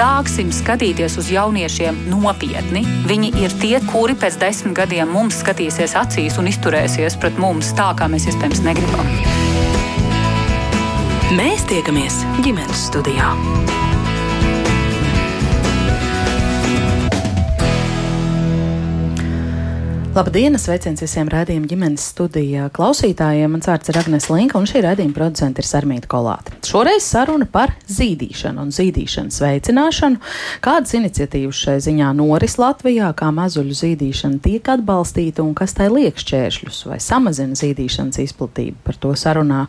Sāksim skatīties uz jauniešiem nopietni. Viņi ir tie, kuri pēc desmit gadiem mums skatīsies acīs un izturēsies pret mums tā, kā mēs iespējams negribam. Mēs tiekamies ģimenes studijā. Labdien, sveiciens visiem rādījuma ģimenes studijā klausītājiem. Mans vārds ir Agnēs Linka, un šī rādījuma producente ir Sarmīta Kolāte. Šoreiz saruna par zīdīšanu un zīdīšanas veicināšanu. Kādas iniciatīvas šai ziņā noris Latvijā, kā mazuļu zīdīšana tiek atbalstīta un kas tai liek šķēršļus vai samazina zīdīšanas izplatību. Par to sarunā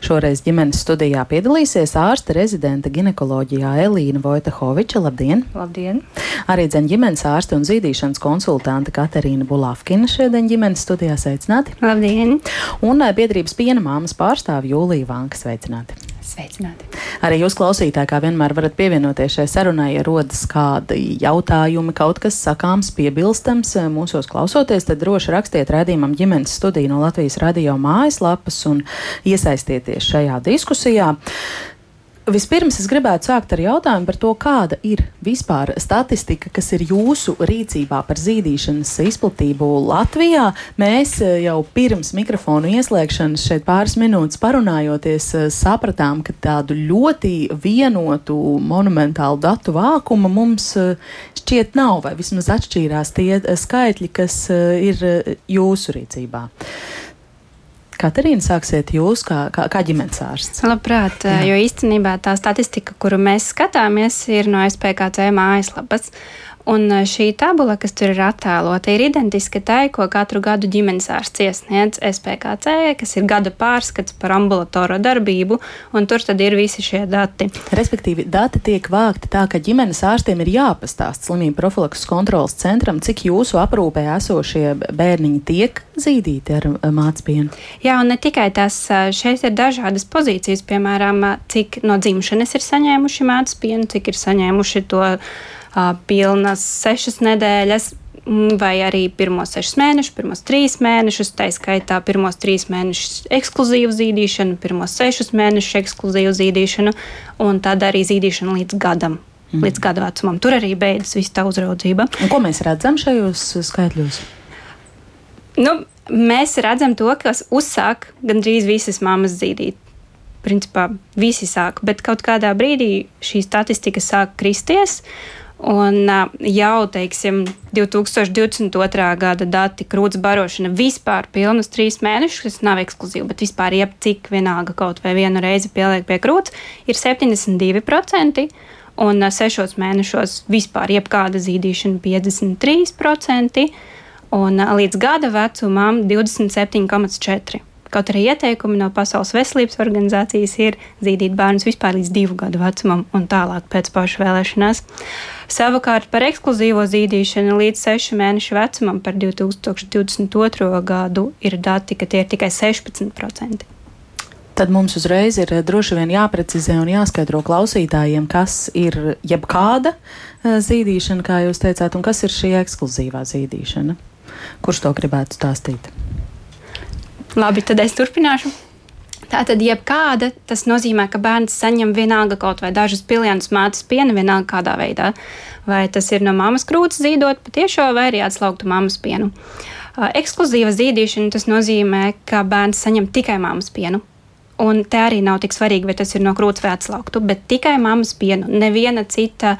šoreiz ģimenes studijā piedalīsies ārste rezidenta ginekoloģijā Elīna Vojtehoviča. Labdien! Labdien! Arī dzen ģimenes ārste un zīdīšanas konsultante Katerīna Bulāfa. Rafkina šodien ģimenes studijā sveicināti. Labdien! Un eh, biedrības piena māmas pārstāvi Jūlija Vanka sveicināti. Sveicināti. Arī jūs klausītāji, kā vienmēr, varat pievienoties šai sarunai, ja rodas kādi jautājumi, kaut kas sakāms, piebilstams eh, mūsos klausoties, tad droši rakstiet redzījumam ģimenes studiju no Latvijas radio mājaslapas un iesaistieties šajā diskusijā. Vispirms es gribētu sākt ar jautājumu par to, kāda ir vispār statistika, kas ir jūsu rīcībā par zīdīšanas izplatību Latvijā. Mēs eh, jau pirms mikrofonu ieslēgšanas šeit pāris minūtes parunājoties, eh, sapratām, ka tādu ļoti vienotu monumentālu datu vākumu mums eh, šķiet nav, vai vismaz atšķīrās tie skaitļi, kas ir jūsu rīcībā. Katerīna, sāksiet jūs kā, kā, kā ģimenes ārsts. Labprāt, Jā. jo īstenībā tā statistika, kuru mēs skatāmies, ir no SPKC mājaslapas. Un e, šī tabula, kas tur ir attēlota, ir identiska tai, ko katru gadu ģimenes ārsts iesniedz SPKC, kas ir gada pārskats par ambulatorā darbību, un tur tad ir visi šie dati. Respektīvi, dati tiek vākti tā, ka ģimenes ārstiem ir jāpastāst slimību profilakses kontrolas centram, cik jūsu aprūpē esošie bērniņi tiek zīdīti ar mācību. Jā, un ne tikai tas, e, šeit ir dažādas pozīcijas, piemēram, cik no dzimšanas ir saņēmuši mācību, cik ir saņēmuši to pilnas sešas nedēļas, vai arī pirmos sešus mēnešus, pirmos trīs mēnešus, tā skaitā pirmos trīs mēnešus ekskluzīvu zīdīšanu, pirmos sešus mēnešus ekskluzīvu zīdīšanu, un tad arī zīdīšanu līdz gadam. Mm. Līdz gada vecumam. Tur arī beidzas viss tā uzraudzība. Un ko mēs redzam šajos skaitļos? Nu, mēs redzam to, ka uzsāk gandrīz visas mammas zīdīt. Principā visi sāk, bet kaut kādā brīdī šī statistika sāk kristies. Uh, Un jau, teiksim, 2022. gada dati krūts barošana vispār pilnus trīs mēnešus, kas nav ekskluzīvi, bet vispār jebcik vienalga kaut vai vienu reizi pieliek pie krūts, ir 72%. Un sešos mēnešos vispār jebkāda zīdīšana 53%, un līdz gada vecumam 27,4%. Kaut arī ieteikumi no Pasaules veselības organizācijas ir zīdīt bērnus vispār līdz divu gadu vecumam un tālāk pēc pašvēlēšanās. Savukārt par ekskluzīvo zīdīšanu līdz 6 mēnešu vecumam par 2022. gadu ir dati, ka tie ir tikai 16%. Tad mums uzreiz ir eh, droši vien jāprecizē un jāskaidro klausītājiem, kas ir jebkāda eh, zīdīšana, kā jūs teicāt, un kas ir šī ekskluzīvā zīdīšana. Kurš to gribētu stāstīt? Labi, tad es turpināšu. Tātad, jebkāda, tas nozīmē, ka bērns saņem vienalga kaut vai dažus pilienus mātes piena, vienalga kādā veidā. Vai tas ir no mammas krūts zīdot patiešo, vai arī atslaugtu mammas pienu. Ekskluzīva zīdīšana tas nozīmē, ka bērns saņem tikai mammas pienu. Un te arī nav tik svarīgi, vai tas ir no krūts vai atslauktu, bet tikai mammas pienu. Neviena cita,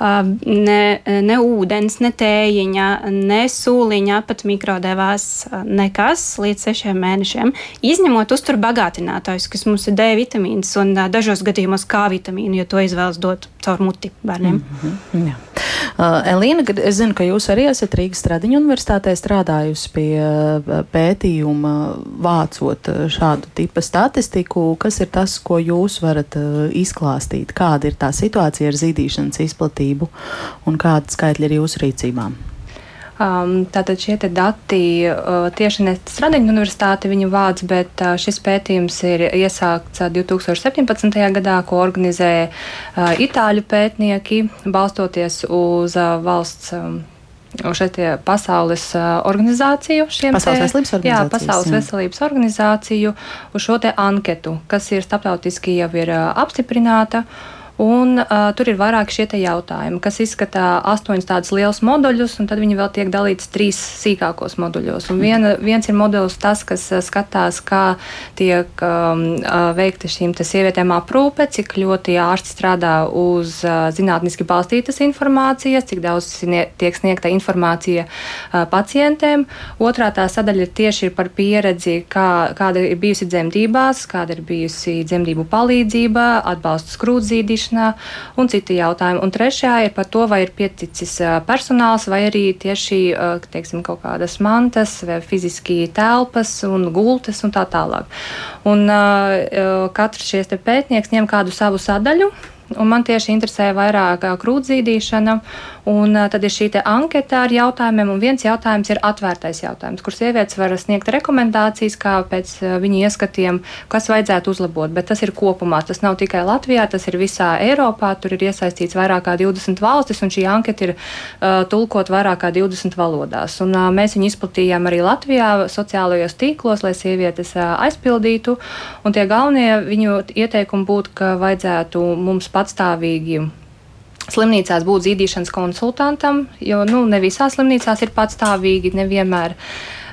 ne, ne ūdens, ne tējiņa, ne sūliņa, pat mikrodevās, nekas līdz sešiem mēnešiem. Izņemot uzturu bagātinātājus, kas mums ir D vitamīns un dažos gadījumos K vitamīnu, jo to izvēlas dot caur muti bērniem. Mm -hmm. Jā. Uh, Elīna, es zinu, ka jūs arī esat Rīgas Stradiņu universitātē strādājusi pie pētījuma, vācot šādu tipu statistiku statistiku, kas ir tas, ko jūs varat uh, izklāstīt? Kāda ir tā situācija ar zīdīšanas izplatību un kāda skaitļa ir jūsu rīcībā? Um, tātad šie dati uh, tieši ne Stradiņu universitāte viņa vāc, bet uh, šis pētījums ir iesākts uh, 2017. gadā, ko organizē uh, itāļu pētnieki, balstoties uz uh, valsts. Um, šeit pasaules organizāciju, šiem pasaules te, veselības organizāciju. Jā, pasaules jā. veselības organizāciju uz šo te anketu, kas ir starptautiski jau ir apstiprināta. Un, uh, tur ir vairāk šie jautājumi, kas izskata astoņus tādus lielus moduļus, un tad viņi vēl tiek dalīti trīs sīkākos moduļos. Un viena, viens ir modulis tas, kas skatās, kā tiek um, veikta šīm sievietēm aprūpe, cik ļoti ārsti strādā uz uh, zinātniski balstītas informācijas, cik daudz tiek sniegta informācija uh, pacientiem. Otrā tā sadaļa tieši ir par pieredzi, kā, kāda ir bijusi dzemdībās, kāda ir bijusi dzemdību palīdzība, atbalsts krūtzīdīšanā izdarīšanā un citi jautājumi. Un trešā ir par to, vai ir pieticis personāls vai arī tieši teiksim, kaut kādas mantas vai fiziski telpas un gultas un tā tālāk. Un katrs šis pētnieks ņem kādu savu sadaļu. Un man tieši interesē vairāk krūtzīdīšana Un tad ir šī anketa ar jautājumiem, un viens jautājums ir atvērtais jautājums, kur sievietes var sniegt rekomendācijas, kā pēc viņu ieskatiem, kas vajadzētu uzlabot. Bet tas ir kopumā, tas nav tikai Latvijā, tas ir visā Eiropā. Tur ir iesaistīts vairāk kā 20 valstis, un šī anketa ir uh, tulkot vairāk kā 20 valodās. Un, uh, mēs viņu izplatījām arī Latvijā sociālajos tīklos, lai sievietes uh, aizpildītu. Un tie galvenie viņu ieteikumi būtu, ka vajadzētu mums patstāvīgi slimnīcās būt zīdīšanas konsultantam, jo nu, ne visās slimnīcās ir patstāvīgi, nevienmēr.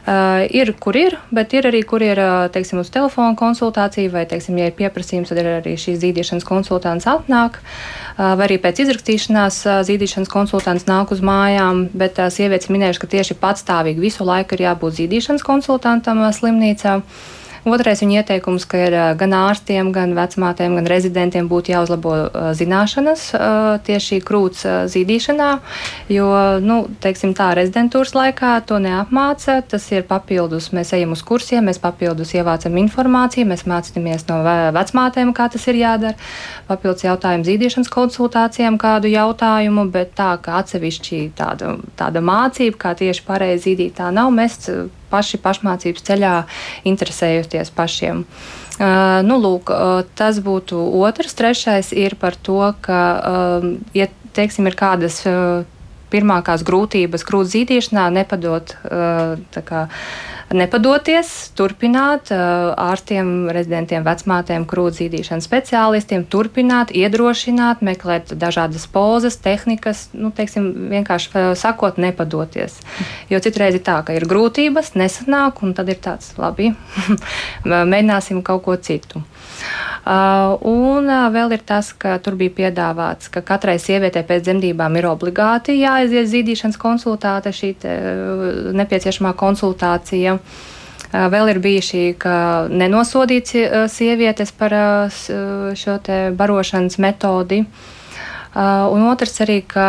Uh, ir, kur ir, bet ir arī, kur ir, teiksim, uz telefona konsultācija, vai, teiksim, ja ir pieprasījums, tad ir arī šīs zīdīšanas konsultants atnāk, uh, vai arī pēc izrakstīšanās uh, zīdīšanas konsultants nāk uz mājām, bet uh, sievietes minējuši, ka tieši patstāvīgi visu laiku ir jābūt zīdīšanas konsultantam uh, slimnīcā. Uh, Otrais viņa ieteikums, ka ir gan ārstiem, gan vecmātēm, gan rezidentiem būtu jāuzlabo zināšanas tieši krūts zīdīšanā, jo, nu, teiksim tā, rezidentūras laikā to neapmāca. Tas ir papildus, mēs ejam uz kursiem, mēs papildus ievācam informāciju, mēs mācāmies no vecmātēm, kā tas ir jādara. Papildus jautājumu zīdīšanas konsultācijām kādu jautājumu, bet tā, ka atsevišķi tāda, tāda mācība, kā tieši pareizi zīdīt, tā nav. Mēs paši pašmācības ceļā interesējoties pašiem. Uh, nu, lūk, uh, tas būtu otrs. Trešais ir par to, ka, uh, ja teiksim, ir kādas uh, pirmākās grūtības krūts zīdīšanā, nepadot. Uh, kā, nepadoties, turpināt ārstiem, rezidentiem, vecmātēm, krūtzīdīšanas speciālistiem, turpināt, iedrošināt, meklēt dažādas pozas, tehnikas, nu, teiksim, vienkārši sakot, nepadoties. Jo citreiz ir tā, ka ir grūtības, nesanāk, un tad ir tāds, labi, mēģināsim kaut ko citu. Uh, un uh, vēl ir tas, ka tur bija piedāvāts, ka katrai sievietei pēc dzemdībām ir obligāti jāaiziet zīdīšanas konsultāte, šī te, uh, nepieciešamā konsultācija. Vēl ir bijuši, ka nenosodīts sievietes par šo barošanas metodi. Uh, un otrs arī, ka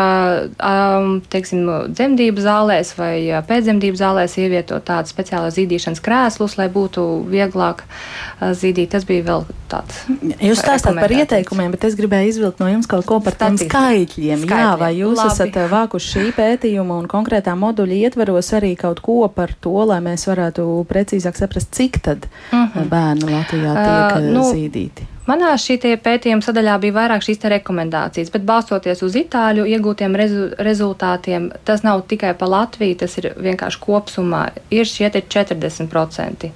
um, teiksim, dzemdību zālēs vai pēcdzemdību zālēs ievietot tādu speciālu zīdīšanas krēslus, lai būtu vieglāk uh, zīdīt. Tas bija vēl tāds. Jūs stāstāt par ieteikumiem, bet es gribēju izvilkt no jums kaut ko par tiem skaitļiem. skaitļiem. Jā, vai jūs Labi. esat uh, vākuši šī pētījuma un konkrētā moduļa ietvaros arī kaut ko par to, lai mēs varētu precīzāk saprast, cik tad uh mhm. -huh. bērnu Latvijā tiek uh, nu, zīdīti? Manā šī pētījuma sadaļā bija vairāk šīs rekomendācijas, bet balstoties uz itāļu iegūtiem rezu, rezultātiem, tas nav tikai pa Latviju, tas ir vienkārši kopsumā. Ir šie 40%,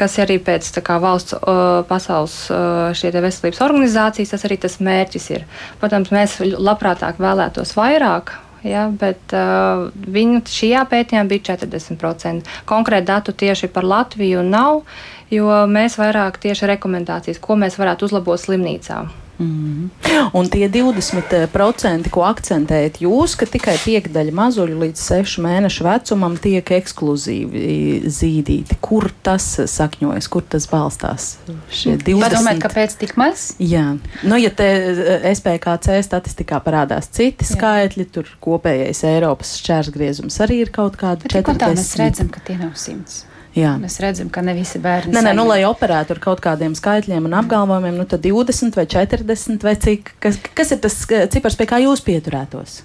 kas arī pēc kā, valsts uh, pasaules uh, veselības organizācijas, tas arī tas mērķis ir. Protams, mēs labprātāk vēlētos vairāk, ja, bet uh, viņu šajā pētījumā bija 40%. Konkrēti datu tieši par Latviju nav jo mēs vairāk tieši rekomendācijas, ko mēs varētu uzlabot slimnīcā. Mm. Un tie 20%, ko akcentējat jūs, ka tikai piekdaļa mazuļu līdz 6 mēnešu vecumam tiek ekskluzīvi zīdīti. Kur tas sakņojas, kur tas balstās? Šie 20. Padomājiet, kāpēc tik maz? Jā, nu, ja te eh, SPKC statistikā parādās citi Jā. skaitļi, tur kopējais Eiropas šķērsgriezums arī ir kaut kāda 40. Tā mēs redzam, ka tie nav simts. Jā. Mēs redzam, ka ne visi bērni. Nē, nē, nu, lai operētu ar kaut kādiem skaitļiem un apgalvojumiem, nu, tad 20 vai 40 vai cik. Kas, kas ir tas cipars, pie kā jūs pieturētos?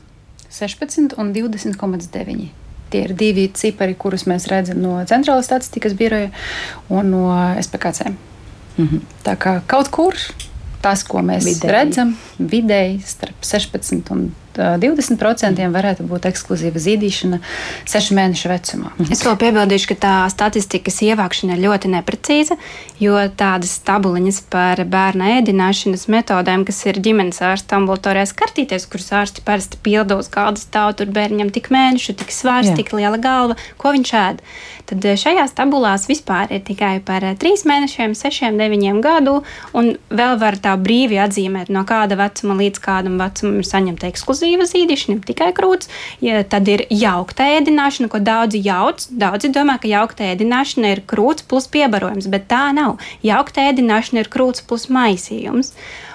16 un 20,9. Tie ir divi cipari, kurus mēs redzam no Centrālās statistikas biroja un no SPKC. Mm -hmm. Tā kā kaut kur tas, ko mēs vidēji. redzam, vidēji starp 16 un 20% varētu būt ekskluzīva zīdīšana sešu mēnešu vecumā. Es vēl piebildīšu, ka tā statistikas ievākšana ir ļoti neprecīza, jo tādas tabuliņas par bērna ēdināšanas metodēm, kas ir ģimenes ārsta ambulatorijās kartīties, kuras ārsti parasti pilda uz galda stāv tur bērnam tik mēnešu, tik svārs, tik liela galva, ko viņš ēd. Tad šajās tabulās vispār ir tikai par 3 mēnešiem, 6, 9 gadu, un vēl var tā brīvi atzīmēt, no kāda vecuma līdz kādam vecumam ir saņemta ekskluzīva zīdīšana, tikai krūts. Ja tad ir jaukta ēdināšana, ko daudzi jauc. Daudzi domā, ka jaukta ēdināšana ir krūts plus piebarojums, bet tā nav. Jaukta ēdināšana ir krūts plus maisījums.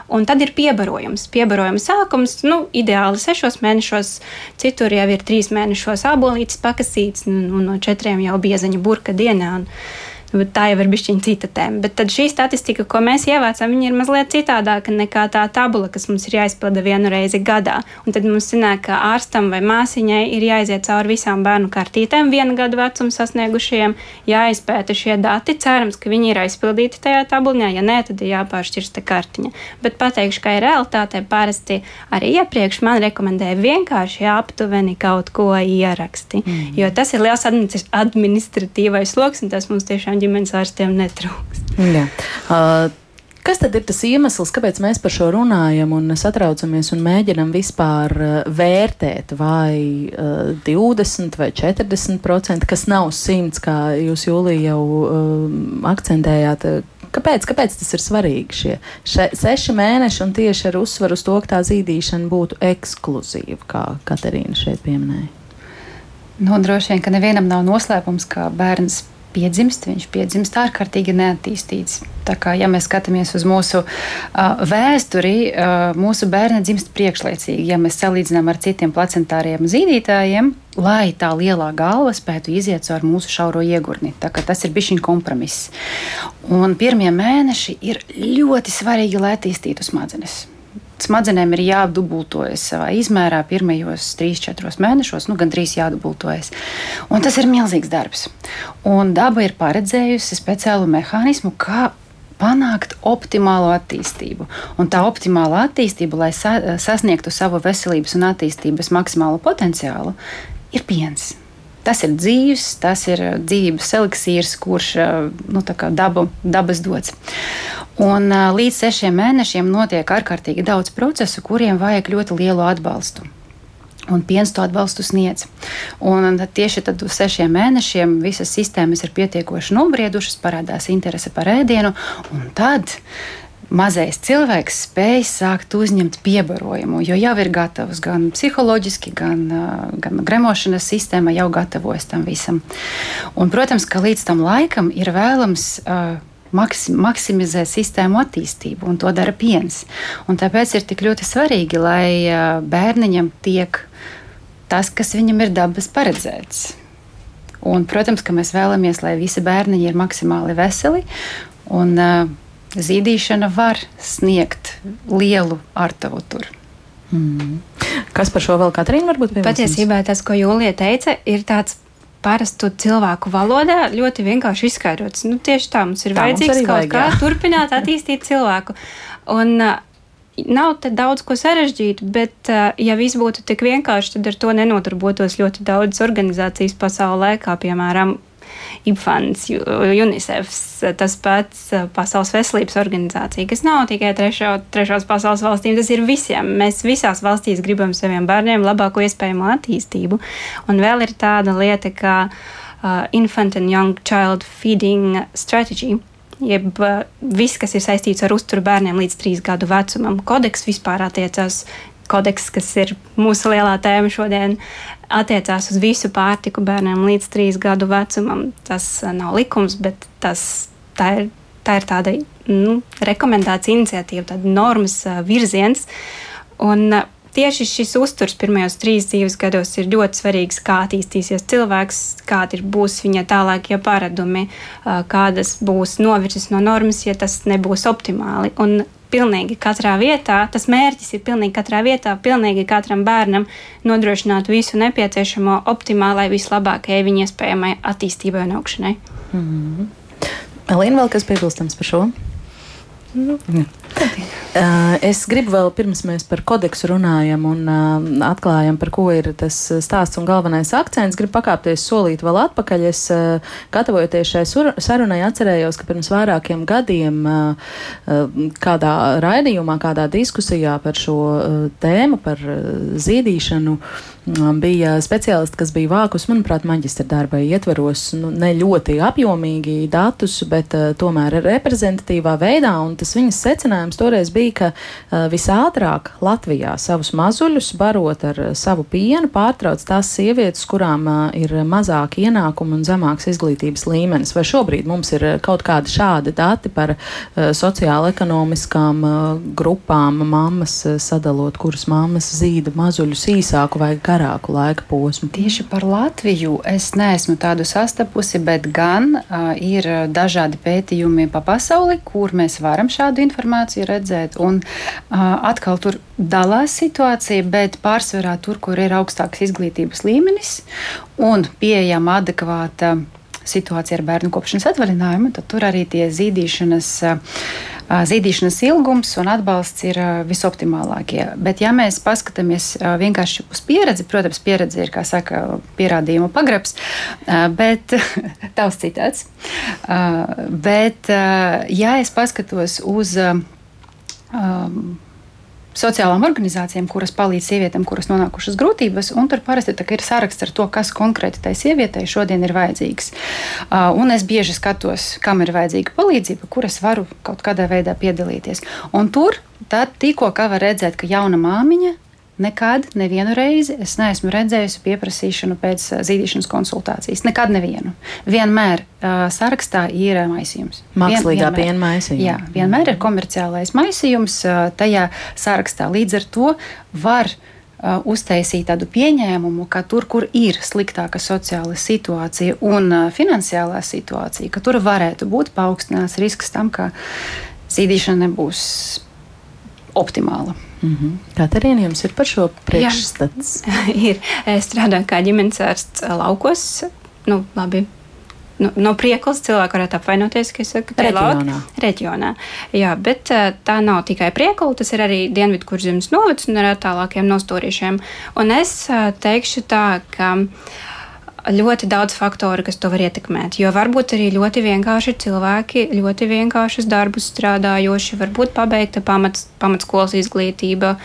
Un tad ir piebarojums. Piebarojuma sākums, nu, ideāli sešos mēnešos, citur jau ir trīs mēnešos abolītis pakasīts, un, un no četriem jau biezaņa burka dienā. Un, tā jau ir bijusi cita tēma. Bet šī statistika, ko mēs ievācām, ir mazliet citādāka nekā tā tabula, kas mums ir jāizpilda vienu reizi gadā. Un tad mums sanāk, ka ārstam vai māsiņai ir jāiziet cauri visām bērnu kartītēm, viena gada vecuma sasniegušajiem, jāizpēta šie dati. Cerams, ka viņi ir aizpildīti tajā tabuliņā. Ja nē, tad ir jāpāršķirsta kartiņa. Bet pateikšu, ka ir realitāte parasti arī iepriekš man rekomendēja vienkārši aptuveni kaut ko ieraksti. Mm. Jo tas ir liels administratīvais sloks, un tas mums tiešām ģimenes ārstiem netrūks. Jā. Uh, Kas tad ir tas iemesls, kāpēc mēs par šo runājam un satraucamies un mēģinam vispār vērtēt, vai uh, 20 vai 40 procenti, kas nav simts, kā jūs jūlija jau uh, akcentējāt? Kāpēc, kāpēc tas ir svarīgi? Šie še, seši mēneši un tieši ar uzsvaru uz to, ka tā zīdīšana būtu ekskluzīva, kā Katerīna šeit pieminēja. Nu, droši vien, ka nevienam nav noslēpums, ka bērns piedzimst, viņš piedzimst ārkārtīgi neattīstīts. Tā kā, ja mēs skatāmies uz mūsu uh, vēsturi, uh, mūsu bērni dzimst priekšlaicīgi. Ja mēs salīdzinām ar citiem placentāriem zīdītājiem, lai tā lielā galva spētu iziet caur mūsu šauro iegurni. Tas ir bijis kompromiss. Un pirmie mēneši ir ļoti svarīgi, lai attīstītu smadzenes smadzenēm ir jādubultojas savā izmērā pirmajos 3-4 mēnešos, nu, gandrīz jādubultojas. Un tas ir milzīgs darbs. Un daba ir paredzējusi speciālu mehānismu, kā panākt optimālu attīstību. Un tā optimāla attīstība, lai sa sasniegtu savu veselības un attīstības maksimālo potenciālu, ir piens. Tas ir dzīves, tas ir dzīves eliksīrs, kurš nu, dabu, dabas dots. Un līdz sešiem mēnešiem notiek ārkārtīgi daudz procesu, kuriem vajag ļoti lielu atbalstu. Un piens to atbalstu sniedz. Un tieši tad uz sešiem mēnešiem visas sistēmas ir pietiekoši nobriedušas, parādās interese par ēdienu, un tad mazais cilvēks spēj sākt uzņemt piebarojumu, jo jau ir gatavs gan psiholoģiski, gan, gan gremošanas sistēma jau gatavojas tam visam. Un, protams, ka līdz tam laikam ir vēlams. Uh, maksimizēt sistēmu attīstību, un to dara piens. Un tāpēc ir tik ļoti svarīgi, lai bērniņam tiek tas, kas viņam ir dabas paredzēts. Un, protams, ka mēs vēlamies, lai visi bērniņi ir maksimāli veseli. Un, uh, zīdīšana var sniegt lielu artavu tur. Mm. Kas par šo vēl Katrīna varbūt piebilst? Patiesībā tas, ko Jūlija teica, ir tāds parastu cilvēku valodā ļoti vienkārši izskaidrots. Nu, tieši tā mums ir tā, vajadzīgs mums kaut vajag, kā jā. turpināt attīstīt cilvēku. Un, uh, Nav te daudz ko sarežģīt, bet, uh, ja viss būtu tik vienkārši, tad ar to nenoturbotos ļoti daudz organizācijas pasaulē, kā piemēram IPFANS, UNICEF, tas pats uh, Pasaules veselības organizācija, kas nav tikai trešo, trešos pasaules valstīm, tas ir visiem. Mēs visās valstīs gribam saviem bērniem labāko iespējamo attīstību. Un vēl ir tāda lieta kā uh, Infant and Young Child Feeding Strategy jeb uh, viss, kas ir saistīts ar uzturu bērniem līdz trīs gadu vecumam. Kodeks vispār attiecās kodeks, kas ir mūsu lielā tēma šodien, attiecās uz visu pārtiku bērniem līdz trīs gadu vecumam. Tas uh, nav likums, bet tas, tā, ir, tā ir tāda nu, rekomendācija, iniciatīva, tāda normas uh, virziens. Un, uh, tieši šis uzturs pirmajos trīs dzīves gados ir ļoti svarīgs, kā attīstīsies cilvēks, kādi būs viņa tālākie paradumi, kādas būs novirzes no normas, ja tas nebūs optimāli. Un pilnīgi katrā vietā, tas mērķis ir pilnīgi katrā vietā, pilnīgi katram bērnam nodrošināt visu nepieciešamo optimālai, vislabākajai viņa iespējamai attīstībai un augšanai. Mm -hmm. Elīna, vēl kas piebilstams par šo? Nu, Es gribu vēl pirms mēs par kodeksu runājam un atklājam, par ko ir tas stāsts un galvenais akcents, gribu pakāpties solīt vēl atpakaļ. Es gatavojoties šai sarunai atcerējos, ka pirms vairākiem gadiem kādā raidījumā, kādā diskusijā par šo tēmu, par zīdīšanu, bija speciālisti, kas bija vākus, manuprāt, maģistra darba ietveros nu, ne ļoti apjomīgi datus, bet tomēr reprezentatīvā veidā. Tas viņas secinājums toreiz bija, ka uh, visātrāk Latvijā savus mazuļus barot ar uh, savu pienu pārtrauc tās sievietes, kurām uh, ir mazāk ienākumu un zemāks izglītības līmenis. Vai šobrīd mums ir kaut kādi šādi dati par sociāla-ekonomiskām uh, grupām, mammas sadalot, kuras mammas zīda mazuļus īsāku vai garāku laika posmu. Tieši par Latviju es neesmu tādu sastapusi, bet gan uh, ir dažādi pētījumi pa pasauli, kur mēs varam šādu informāciju redzēt. Un uh, atkal tur dalās situācija, bet pārsvarā tur, kur ir augstāks izglītības līmenis un pieejama adekvāta situācija ar bērnu kopšanas atvaļinājumu, tad tur arī tie zīdīšanas. Zīdīšanas ilgums un atbalsts ir visoptimālākie. Bet, ja mēs paskatāmies vienkārši uz pieredzi, protams, pieredze ir, kā saka, pierādījumu pagrabs, bet tavs citāts. Bet, ja es paskatos uz um, sociālām organizācijām, kuras palīdz sievietēm, kuras nonākušas grūtībās, un tur parasti ir saraksts ar to, kas konkrēti tai sievietei šodien ir vajadzīgs. Uh, un es bieži skatos, kam ir vajadzīga palīdzība, kuras varu kaut kādā veidā piedalīties. Un tur tikko var redzēt, ka jauna māmiņa Nekad, nevienu reizi es neesmu redzējusi pieprasīšanu pēc zīdīšanas konsultācijas. Nekad nevienu. Vienmēr uh, sarakstā ir maisījums. Mākslīgā Vien, piena maisījums. Jā, vienmēr ir komerciālais maisījums uh, tajā sarakstā. Līdz ar to var uh, uztaisīt tādu pieņēmumu, ka tur, kur ir sliktāka sociāla situācija un uh, finansiālā situācija, ka tur varētu būt paaugstināts risks tam, ka zīdīšana nebūs optimāla. Mm -hmm. Katerīna, jums ir par šo priekšstats? ir. Es strādāju kā ģimenes ārsts laukos. Nu, labi, nu, no prieklas cilvēki varētu apvainoties, ka es saku, ka reģionā. reģionā. Jā, bet tā nav tikai priekla, tas ir arī Dienvidkurzemes novads un ar tālākiem nostūriešiem. Un es teikšu tā, ka ļoti daudz faktoru, kas to var ietekmēt. Jo varbūt arī ļoti vienkārši cilvēki, ļoti vienkāršus darbus strādājoši, varbūt pabeigta pamats, pamatskolas izglītība.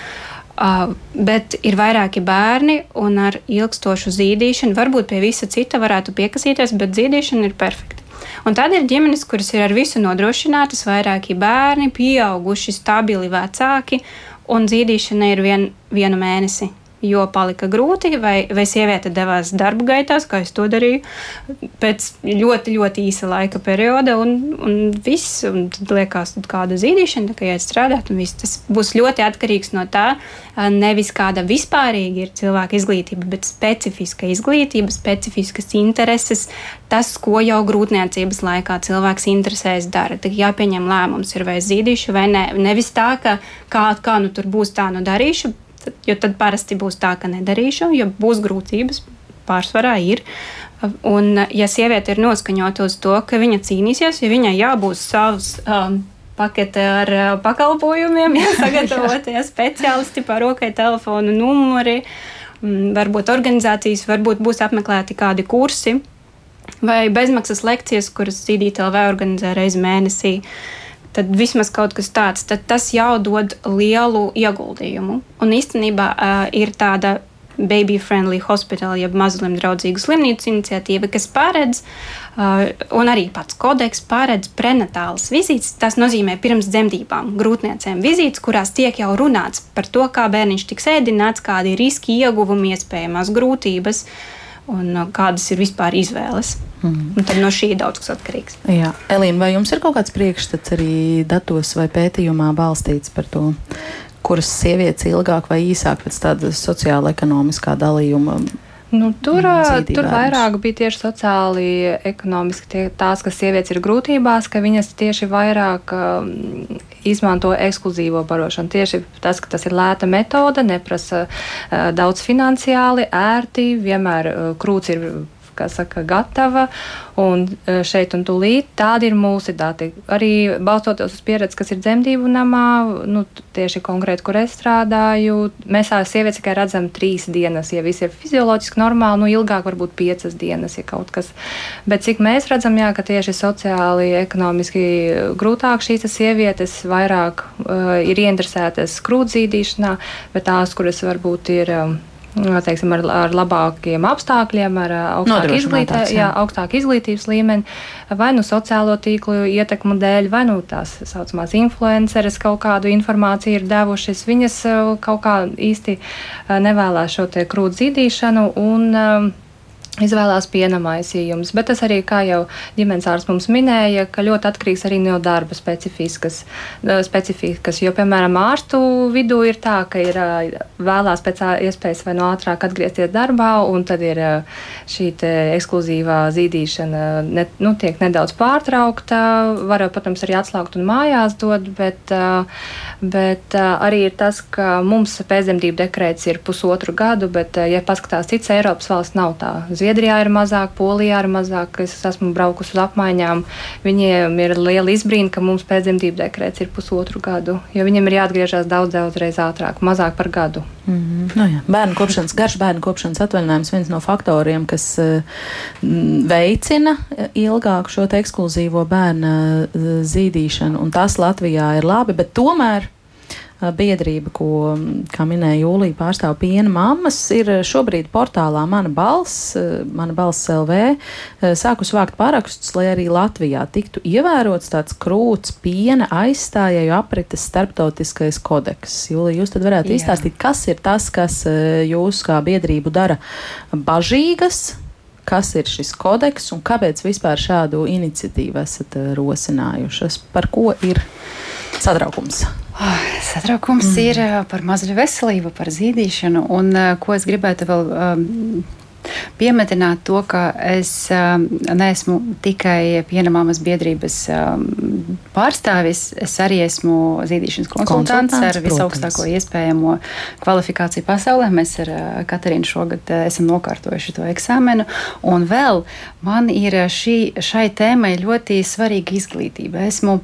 Uh, bet ir vairāki bērni, un ar ilgstošu zīdīšanu, varbūt pie visa cita varētu piekasīties, bet zīdīšana ir perfekta. Un tad ir ģimenes, kuras ir ar visu nodrošinātas, vairāki bērni, pieauguši, stabili vecāki, un zīdīšana ir vien, vienu mēnesi jo palika grūti, vai, vai sieviete devās darba gaitās, kā es to darīju, pēc ļoti, ļoti īsa laika perioda, un, un viss, un tad liekas, tad kāda zīdīšana, ka jāiet strādāt, un viss tas būs ļoti atkarīgs no tā, nevis kāda vispārīga ir cilvēka izglītība, bet specifiska izglītība, specifiskas intereses, tas, ko jau grūtniecības laikā cilvēks interesēs dara. Tad jāpieņem lēmums, ir vai zīdīšu vai nē. Nevis tā, ka kā, kā nu tur būs, tā nu darīšu, jo tad parasti būs tā, ka nedarīšu, jo būs grūtības, pārsvarā ir. Un, ja sieviete ir noskaņota uz to, ka viņa cīnīsies, ja viņai jābūt savs um, pakete ar uh, pakalpojumiem, ja sagatavotie speciālisti par rokai telefonu numuri, um, varbūt organizācijas, varbūt būs apmeklēti kādi kursi vai bezmaksas lekcijas, kuras CDTLV organizē reizi mēnesī. Uh, tad vismaz kaut kas tāds, tad tas jau dod lielu ieguldījumu. Un īstenībā uh, ir tāda Baby Friendly Hospital, jeb mazlim draudzīgu slimnīcu iniciatīva, kas paredz, uh, un arī pats kodeks paredz prenatālas vizītes. Tas nozīmē pirms dzemdībām grūtniecēm vizītes, kurās tiek jau runāts par to, kā bērniņš tiks ēdināts, kādi ir riski, ieguvumi, iespējamās grūtības un uh, kādas ir vispār izvēles. Mm. Un tad no šī daudz kas atkarīgs. Jā, Elīna, vai jums ir kaut kāds priekšstats arī datos vai pētījumā balstīts par to, kuras sievietes ilgāk vai īsāk pēc tāda sociāla ekonomiskā dalījuma Nu, tur, tur vairāk bija tieši sociāli, ekonomiski tie, tās, kas sievietes ir grūtībās, ka viņas tieši vairāk um, izmanto ekskluzīvo barošanu. Tieši tas, ka tas ir lēta metode, neprasa uh, daudz finansiāli, ērti, vienmēr uh, krūts ir kā saka, gatava un šeit un tūlīt. Tādi ir mūsu dati. Arī balstoties uz pieredzi, kas ir dzemdību namā, nu, tieši konkrēti, kur es strādāju, mēs tās sievietes tikai redzam trīs dienas. Ja viss ir fizioloģiski normāli, nu ilgāk varbūt piecas dienas, ja kaut kas. Bet cik mēs redzam, jā, ka tieši sociāli, ekonomiski grūtāk šīs sievietes vairāk uh, ir ieinteresētas krūtzīdīšanā, bet tās, kuras varbūt ir. Um, teiksim, ar, ar labākiem apstākļiem, ar augstāku, izglītē, jā, augstāku izglītības līmeni, vai nu sociālo tīklu ietekmu dēļ, vai nu tās saucamās influenceres kaut kādu informāciju ir devušas. Viņas kaut kā īsti nevēlās šo krūtu zīdīšanu. Un, izvēlās piena maisījumus. Bet tas arī, kā jau ģimenes ārsts mums minēja, ka ļoti atkarīgs arī no darba specifikas. specifikas jo, piemēram, ārstu vidū ir tā, ka ir vēlās pēc iespējas vai no ātrāk atgriezties darbā, un tad ir šī ekskluzīvā zīdīšana ne, nu, tiek nedaudz pārtraukta. Var, protams, arī atslaukt un mājās dot, bet, bet arī ir tas, ka mums pēcdzemdību dekrēts ir pusotru gadu, bet, ja paskatās cits Eiropas valsts, nav tā Zviedrijā ir mazāk, Polijā ir mazāk. Es esmu braukusi uz apmaiņām. Viņiem ir liela izbrīna, ka mums pēcdzemdību dekrēts ir pusotru gadu, jo viņiem ir jāatgriežas daudz, daudz reiz ātrāk, mazāk par gadu. Mm -hmm. nu, jā. bērnu kopšanas, garš bērnu kopšanas atvaļinājums viens no faktoriem, kas uh, veicina ilgāku šo ekskluzīvo bērnu uh, zīdīšanu, un tas Latvijā ir labi, bet tomēr biedrība, ko, kā minēja Jūlija, pārstāv piena mammas, ir šobrīd portālā Mana balss, Mana balss LV, sākus vākt parakstus, lai arī Latvijā tiktu ievērots tāds krūts piena aizstājēju aprites starptautiskais kodeks. Jūlija, jūs tad varētu Jā. izstāstīt, kas ir tas, kas jūs kā biedrību dara bažīgas, kas ir šis kodeks un kāpēc vispār šādu iniciatīvu esat rosinājušas? Par ko ir satraukums? Oh, satraukums mm. ir par mazuļu veselību, par zīdīšanu, un ko es gribētu vēl um, piemetināt to, ka es um, neesmu tikai pienamāmas biedrības um, pārstāvis, es arī esmu zīdīšanas konsultants, konsultants ar visaugstāko protams. iespējamo kvalifikāciju pasaulē. Mēs ar uh, Katarīnu šogad uh, esam nokārtojuši to eksāmenu. Un vēl man ir šī, šai tēmai ļoti svarīga izglītība. Esmu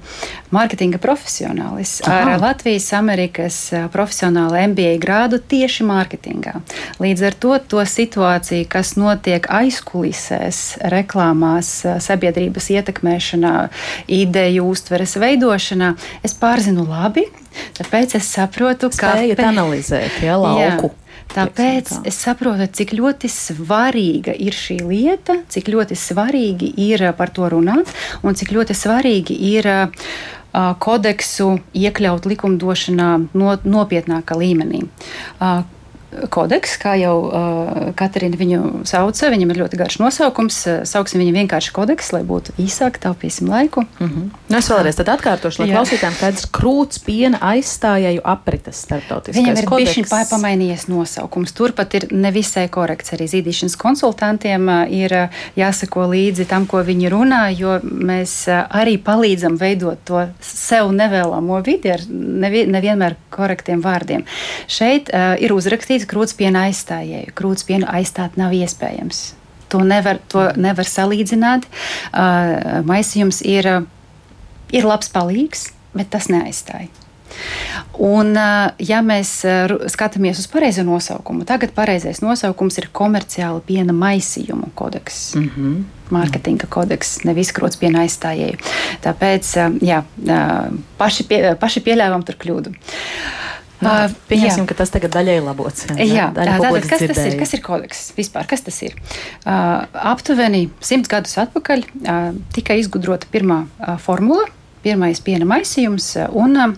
mārketinga profesionālis Aha. ar Latvijas Amerikas uh, profesionālu MBA grādu tieši mārketingā. Līdz ar to to situāciju, kas notiek aizkulisēs, reklāmās, sabiedrības ietekmēšanā, ideju uztveres veidošanā, es pārzinu labi. Tāpēc es saprotu, ka spējat analizēt ja, lauku. Jā. Tāpēc tā. es saprotu, cik ļoti svarīga ir šī lieta, cik ļoti svarīgi ir par to runāt un cik ļoti svarīgi ir kodeksu iekļaut likumdošanā no, nopietnākā līmenī kodeks, kā jau uh, Katrīna viņu sauca. Viņam ir ļoti garš nosaukums. Sauksim viņu vienkārši kodeks, lai būtu īsāk, taupīsim laiku. Mm -hmm. nu, es vēlreiz atkārtošu, lai klausītājiem skaidrs, krūts piena aizstājēju aprites starptautiskais Viņam ir bijis pamainījies nosaukums. Turpat ir nevisai korekts. Arī zīdīšanas konsultantiem ir jāsako līdzi tam, ko viņi runā, jo mēs arī palīdzam veidot to sev nevēlamo vidi ar nevienmēr korektiem vārdiem. Šeit uh, ir uzrakstīts krūtspiena aizstājēju. Krūtspienu aizstāt nav iespējams. To nevar, to nevar salīdzināt. Uh, maisījums ir, ir labs palīgs, bet tas neaizstāja. Un, ja mēs skatāmies uz pareizo nosaukumu, tagad pareizais nosaukums ir komerciāla piena maisījuma kodeks. Mm -hmm. Mārketinga kodeks, nevis krūts piena aizstājēju. Tāpēc jā, paši, pie, paši pieļāvām tur kļūdu. Uh, Pieņemsim, ka tas tagad daļai labots. Jā, jā tātad, kas dzirdēju. tas ir? Kas ir kodeks vispār? Kas tas ir? Uh, aptuveni simts gadus atpakaļ uh, tika izgudrota pirmā uh, formula, pirmais piena maisījums. Un, uh,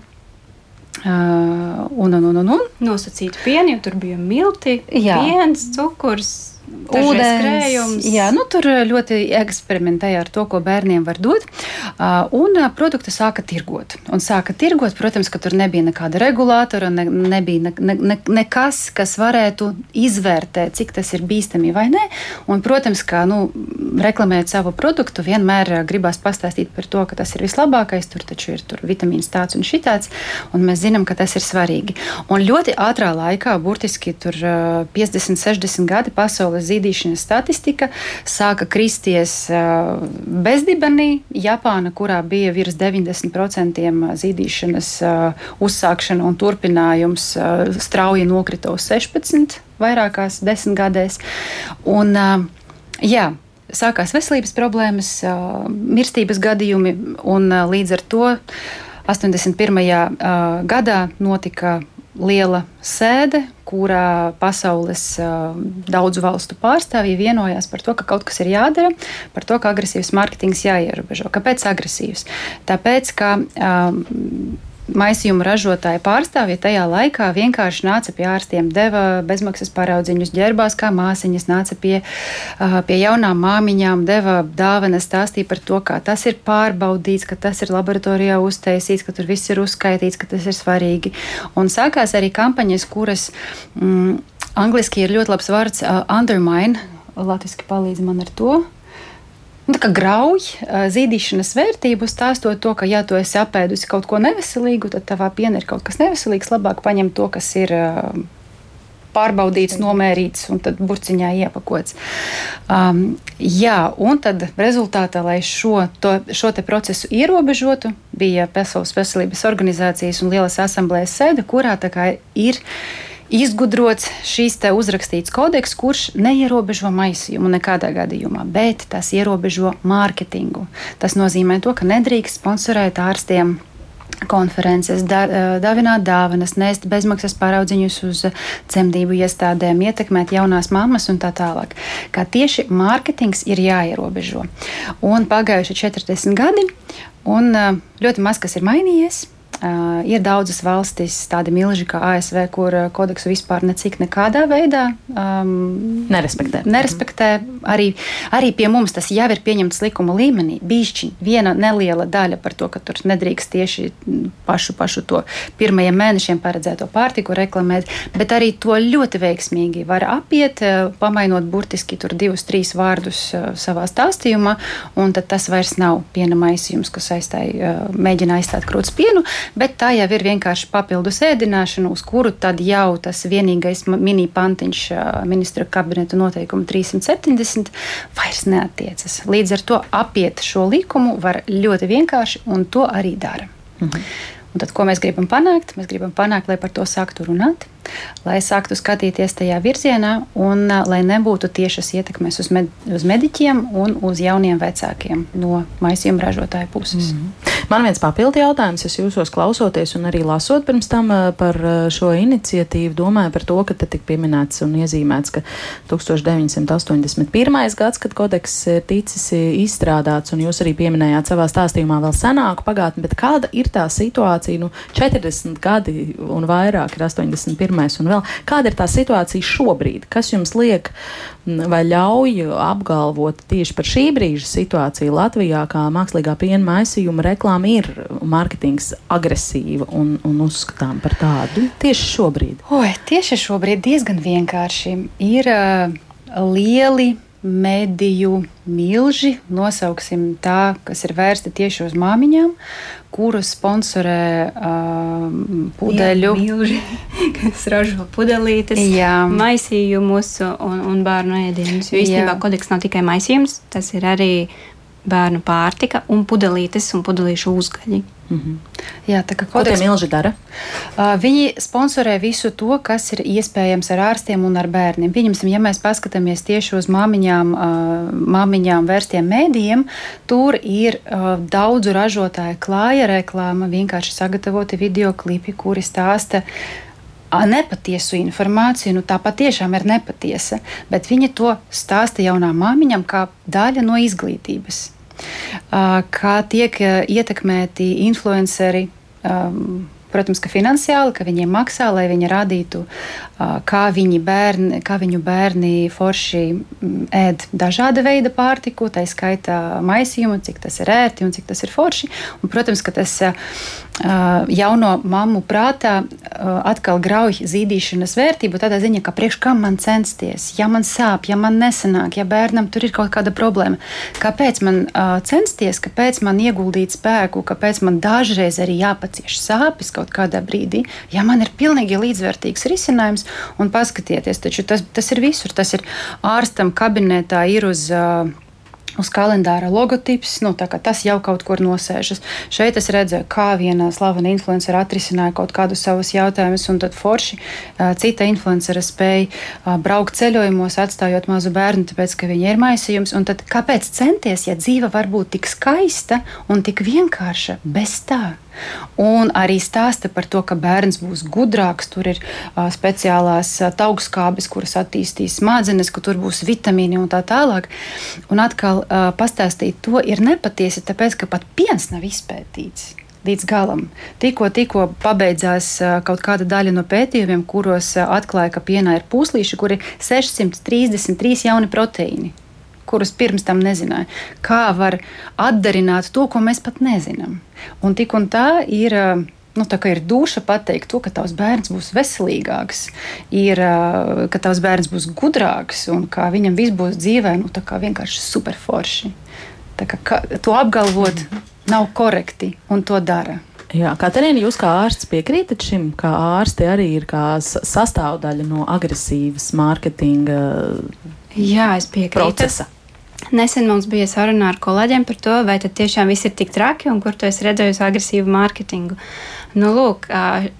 un, un, un, un, un. Nosacīta piena, jo tur bija milti, jā. piens, cukurs ūdens. Jā, nu, tur ļoti eksperimentēja ar to, ko bērniem var dot. Un produktu sāka tirgot. Un sāka tirgot, protams, ka tur nebija nekāda regulātora, ne, nebija ne, ne, nekas, kas varētu izvērtēt, cik tas ir bīstami vai nē. Un, protams, kā nu, reklamēt savu produktu, vienmēr gribās pastāstīt par to, ka tas ir vislabākais. Tur taču ir tur vitamīns tāds un šitāds, un mēs zinām, ka tas ir svarīgi. Un ļoti ātrā laikā, burtiski tur 50, 60 gadi pasaulē pasaules zīdīšanas statistika sāka kristies bezdibenī. Japāna, kurā bija virs 90% zīdīšanas uzsākšana un turpinājums, strauji nokrita uz 16 vairākās desmitgadēs. Un, jā, sākās veselības problēmas, mirstības gadījumi, un līdz ar to 81. gadā notika liela sēde, kurā pasaules uh, daudzu valstu pārstāvji vienojās par to, ka kaut kas ir jādara, par to, ka agresīvs mārketings jāierobežo. Kāpēc agresīvs? Tāpēc, ka uh, maisījuma ražotāja pārstāvja tajā laikā vienkārši nāca pie ārstiem, deva bezmaksas paraudziņus, ģērbās kā māsiņas, nāca pie, pie jaunām māmiņām, deva dāvanas, stāstīja par to, kā tas ir pārbaudīts, ka tas ir laboratorijā uztaisīts, ka tur viss ir uzskaitīts, ka tas ir svarīgi. Un sākās arī kampaņas, kuras mm, angliski ir ļoti labs vārds uh, undermine. Latvijas palīdz man ar to nu, grauj zīdīšanas vērtību, stāstot to, ka, ja tu esi apēdusi kaut ko neveselīgu, tad tavā pienā ir kaut kas neveselīgs. Labāk paņemt to, kas ir pārbaudīts, nomērīts un tad burciņā iepakots. Um, jā, un tad rezultātā, lai šo, to, šo procesu ierobežotu, bija Pasaules veselības organizācijas un lielas asamblējas sēde, kurā ir izgudrots šīs uzrakstīts kodeks, kurš neierobežo maisījumu nekādā gadījumā, bet tas ierobežo mārketingu. Tas nozīmē to, ka nedrīkst sponsorēt ārstiem konferences, da, dāvināt dāvanas, nest bezmaksas paraudziņus uz dzemdību iestādēm, ietekmēt jaunās mammas un tā tālāk. Kā tieši mārketings ir jāierobežo. Un pagājuši 40 gadi, un ļoti maz kas ir mainījies. Uh, ir daudzas valstis, tādi milži kā ASV, kur kodeksu vispār necik nekādā veidā um, nerespektē. nerespektē. Arī, arī pie mums tas jau ir pieņemts likuma līmenī. Bišķi viena neliela daļa par to, ka tur nedrīkst tieši pašu, pašu to pirmajiem mēnešiem paredzēto pārtiku reklamēt, bet arī to ļoti veiksmīgi var apiet, pamainot burtiski tur divus, trīs vārdus savā stāstījumā, un tad tas vairs nav piena maisījums, kas aizstāja, mēģina aizstāt krūts pienu bet tā jau ir vienkārši papildus ēdināšana, uz kuru tad jau tas vienīgais mini pantiņš ministra kabineta noteikuma 370 vairs neatiecas. Līdz ar to apiet šo likumu var ļoti vienkārši, un to arī dara. Mhm. Un tad, ko mēs gribam panākt? Mēs gribam panākt, lai par to sāktu runāt, lai sāktu skatīties tajā virzienā, un lai nebūtu tiešas ietekmes uz, med uz mediķiem un uz jauniem vecākiem no maisījuma ražotāja puses. Mm -hmm. Man viens papildu jautājums, es jūsos klausoties un arī lasot pirms tam par šo iniciatīvu, domāju par to, ka te tik pieminēts un iezīmēts, ka 1981. gads, kad kodeks ir ticis izstrādāts, un jūs arī pieminējāt savā stāstījumā vēl senāku pagātni, bet kāda ir tā situācija, nu, 40 gadi un vairāk ir 81. Un vēl. Kāda ir tā situācija šobrīd? Kas jums liek vai ļauj apgalvot tieši par šī brīža situāciju Latvijā, kā mākslīgā piena maisījuma reklāma ir mārketings agresīva un, un uzskatām par tādu tieši šobrīd? Oi, tieši šobrīd diezgan vienkārši. Ir uh, lieli mediju milži, nosauksim tā, kas ir vērsti tieši uz māmiņām, kurus sponsorē uh, pudeļu. Jā, milži, kas ražo pudelītes, Jā. maisījumus un, un bērnu ēdienus. Jo īstenībā kodeks nav tikai maisījums, tas ir arī bērnu pārtika un pudelītes un pudelīšu uzgaļi. Mm -hmm. Jā, tā kā kodeks milži dara. Uh, viņi sponsorē visu to, kas ir iespējams ar ārstiem un ar bērniem. Pieņemsim, ja mēs paskatāmies tieši uz māmiņām, uh, māmiņām vērstiem mēdījiem, tur ir uh, daudzu ražotāju klāja reklāma, vienkārši sagatavoti video klipi, kuri stāsta nepatiesu informāciju, nu tā patiešām ir nepatiesa, bet viņa to stāsta jaunām māmiņām kā daļa no izglītības kā tiek ietekmēti influenceri. Um, Protams, ka finansiāli, ka viņiem maksā, lai viņi rādītu, kā, viņi bērni, kā viņu bērni forši ēd dažāda veida pārtiku, tā skaitā maisījumu, cik tas ir ērti un cik tas ir forši. Un, protams, ka tas jauno mammu prātā atkal grauj zīdīšanas vērtību tādā ziņā, ka priekš kam man censties, ja man sāp, ja man nesanāk, ja bērnam tur ir kaut kāda problēma. Kāpēc man censties, kāpēc man ieguldīt spēku, kāpēc man dažreiz arī jāpacieš sāpes kaut kādā brīdī, ja man ir pilnīgi līdzvērtīgs risinājums, un paskatieties. Taču tas, tas ir visur. Tas ir ārstam kabinetā, ir uz. Uh, uz kalendāra logotips. Nu, tas jau kaut kur nosēžas. Šeit es redzēju, kā viena slavena influencera atrisināja kaut kādus savus jautājumus, un tad forši cita influencera spēja braukt ceļojumos, atstājot mazu bērnu, tāpēc, ka viņa ir maisījums. Un tad kāpēc centies, ja dzīve var būt tik skaista un tik vienkārša bez tā? Un arī stāsta par to, ka bērns būs gudrāks. Tur ir uh, speciālās uh, augstskābes, kuras attīstīs smadzenes, ka tur būs vitamīni un tā tālāk. Un atkal uh, pastāstīt to ir nepatiesi, tāpēc ka pat piens nav izpētīts līdz galam. Tikko, tikko pabeidzās kaut kāda daļa no pētījumiem, kuros atklāja, ka pienā ir pūslīši, kur ir 633 jauni proteīni kurus pirms tam nezināja. Kā var atdarināt to, ko mēs pat nezinām. Un tik un tā ir. Nu, tā kā ir duša pateikt to, ka tavs bērns būs veselīgāks, ir, ka tavs bērns būs gudrāks un ka viņam viss būs dzīvē, nu, vienkārši superforši. Tā kā, to apgalvot nav korekti un to dara. Jā, Katerīna, jūs kā ārsts piekrītat šim, ka ārsti arī ir kā sastāvdaļa no agresīvas mārketinga Jā, es piekrītu. Procesa. Nesen mums bija saruna ar kolēģiem par to, vai tiešām viss ir tik traki un kur tu esi redzējusi agresīvu mārketingu. Nu, lūk,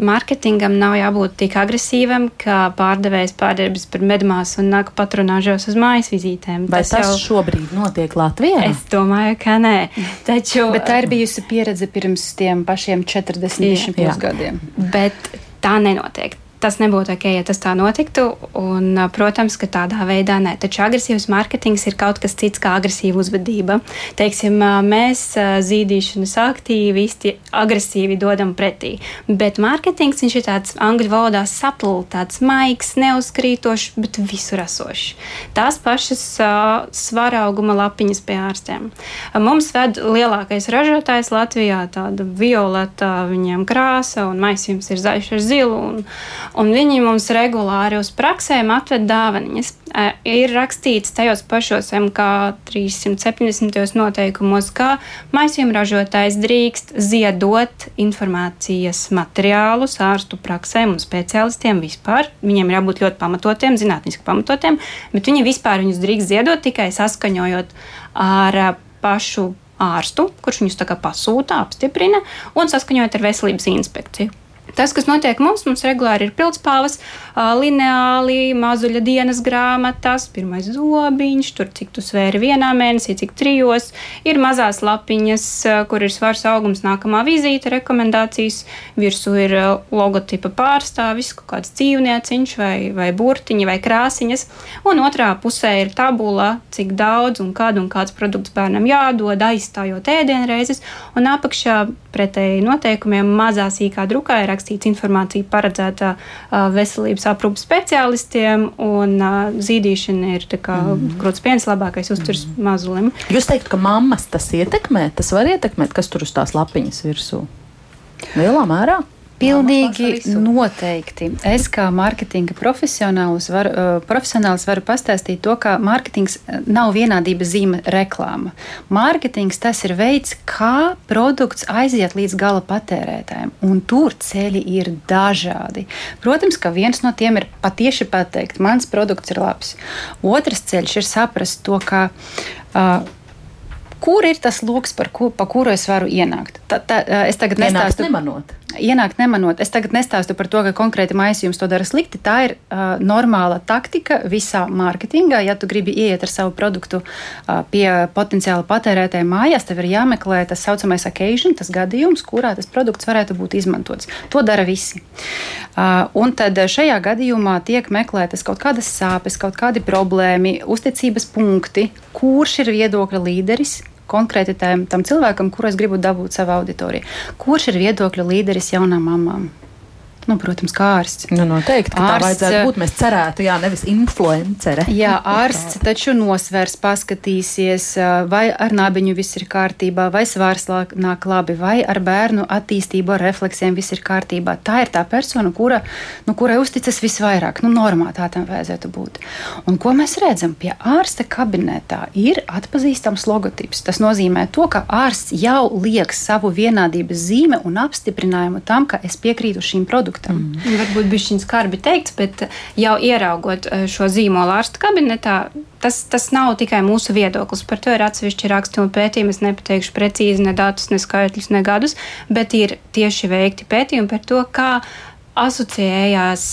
mārketingam nav jābūt tik agresīvam, kā pārdevējs pārdarbs par medmāsu un nāk patronāžos uz mājas vizītēm. Vai tas, tas jau... šobrīd notiek Latvijā? Es domāju, ka nē. Taču... Bet tā ir bijusi pieredze pirms tiem pašiem 40 gadiem. Bet tā nenotiek tas nebūtu ok, ja tas tā notiktu. Un, protams, ka tādā veidā nē. Taču agresīvs mārketings ir kaut kas cits kā agresīva uzvedība. Teiksim, mēs zīdīšanas aktīvisti agresīvi dodam pretī. Bet mārketings ir tāds angļu valodā saplu, tāds maigs, neuzkrītošs, bet visur esošs. Tās pašas uh, svara auguma lapiņas pie ārstiem. Mums ved lielākais ražotājs Latvijā, tāda violeta, viņiem krāsa un maisījums ir zaļš ar zilu. Un, un viņi mums regulāri uz praksēm atved dāvanas. Ir rakstīts tajos pašos MK 370. noteikumos, ka maisījuma ražotājs drīkst ziedot informācijas materiālus ārstu praksēm un speciālistiem vispār. Viņiem ir jābūt ļoti pamatotiem, zinātniski pamatotiem, bet viņi vispār viņus drīkst ziedot tikai saskaņojot ar pašu ārstu, kurš viņus pasūta, apstiprina un saskaņojot ar veselības inspekciju. Tas, kas notiek mums, mums regulāri ir pildspāles, lineāli, mazuļa dienas grāmatas, pirmais zobiņš, tur cik tu svēri vienā mēnesī, cik trijos. Ir mazās lapiņas, kur ir svars augums, nākamā vizīte, rekomendācijas. Virsū ir logotipa pārstāvis, kaut kāds dzīvnieciņš vai, vai burtiņi vai krāsiņas. Un otrā pusē ir tabula, cik daudz un kad un kāds produkts bērnam jādod, aizstājot ēdienreizes. Un apakšā pretēji noteikumiem mazā sīkā drukā ir rakstīts informācija paredzētā veselības aprūpas speciālistiem, un zīdīšana ir mm. grūts piens, labākais uzturs mm. mazulim. Jūs teiktu, ka mammas tas ietekmē, tas var ietekmēt, kas tur uz tās lapiņas virsū? Lielā mērā. Pilnīgi noteikti. Es kā mārketinga profesionālis, var, uh, profesionālis varu pastāstīt to, ka mārketings nav vienādības zīme reklāma. Mārketings tas ir veids, kā produkts aiziet līdz gala patērētājiem, un tur ceļi ir dažādi. Protams, ka viens no tiem ir patieši pateikt, mans produkts ir labs. Otrs ceļš ir saprast to, ka uh, kur ir tas lokus, ku, pa kuru es varu ienākt. Tā, tā, es tagad nestāstu. Nemanot ienākt nemanot. Es tagad nestāstu par to, ka konkrēti maisījums to dara slikti. Tā ir uh, normāla taktika visā mārketingā. Ja tu gribi iet ar savu produktu uh, pie potenciāla patērētāja mājās, tev ir jāmeklē tas saucamais occasion, tas gadījums, kurā tas produkts varētu būt izmantots. To dara visi. Uh, un tad šajā gadījumā tiek meklētas kaut kādas sāpes, kaut kādi problēmi, uzticības punkti, kurš ir viedokļa līderis, konkrēti tam, tam cilvēkam, kuru es gribu dabūt savā auditorijā. Kurš ir viedokļa līderis jaunām mamām? Nu, protams, kā ārsts. Nu, noteikti, ka ārsts, tā vajadzētu būt. Mēs cerētu, jā, nevis influencere. Jā, ārsts taču nosvers, paskatīsies, vai ar nābiņu viss ir kārtībā, vai svārs nāk labi, vai ar bērnu attīstību, ar refleksiem viss ir kārtībā. Tā ir tā persona, kura, nu, kurai uzticas visvairāk. Nu, normā tā tam vajadzētu būt. Un ko mēs redzam? Pie ārsta kabinetā ir atpazīstams logotips. Tas nozīmē to, ka ārsts jau liek savu vienādības zīme un apstiprinājumu tam, ka es piekrītu šīm produktiem produktam. Mm. Varbūt bija šis skarbi teikts, bet jau ieraugot šo zīmolu ārsta kabinetā, tas, tas nav tikai mūsu viedoklis. Par to ir atsevišķi raksti un pētījumi. Es nepateikšu precīzi ne datus, ne skaitļus, ne gadus, bet ir tieši veikti pētījumi par to, kā asociējās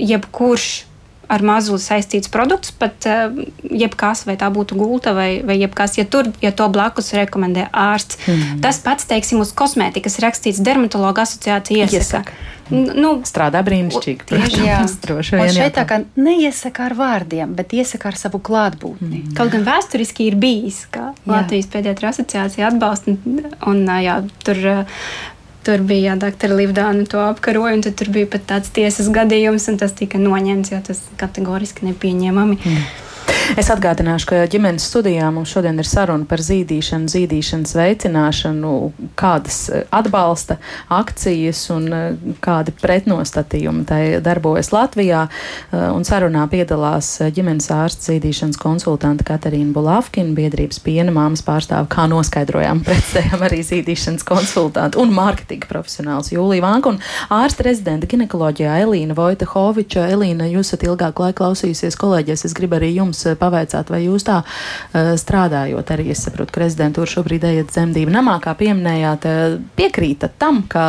jebkurš ar mazu saistīts produkts, pat uh, jebkas, vai tā būtu gulta vai, vai jebkas, ja, tur, ja to blakus rekomendē ārsts. Mm. Tas pats, teiksim, uz kosmētikas rakstīts dermatologa asociācija iesaka. iesaka. Nu, Strādā brīnišķīgi. Tieši jā, droši vien. Šeit tā kā neiesaka ar vārdiem, bet iesaka ar savu klātbūtni. Mm. Kaut gan vēsturiski ir bijis, ka Latvijas pēdējā asociācija atbalsta un, un jā, tur Tur bija doktora Livdāna to apkaroja, un tur bija pat tāds tiesas gadījums, un tas tika noņemts, jo tas kategoriski nepieņemami. Mm. Es atgādināšu, ka ģimenes studijā mums šodien ir saruna par zīdīšanu, zīdīšanas veicināšanu, kādas eh, atbalsta akcijas un eh, kādi pretnostatījumi tai darbojas Latvijā. Eh, un sarunā piedalās ģimenes ārsts zīdīšanas konsultante Katarīna Bulavkina, biedrības piena māmas pārstāve, kā noskaidrojām, pretstējam arī zīdīšanas konsultantu un mārketinga profesionāls Jūlija Vanka un ārsta rezidenta ginekoloģijā Elīna Vojtehoviča. Elīna, jūs esat ilgāk laika klausījusies kolēģies, es gribu arī jums pavaicāt, vai jūs tā strādājot arī, es saprotu, ka rezidentūra šobrīd ejat dzemdību namā, kā pieminējāt, piekrītat tam, ka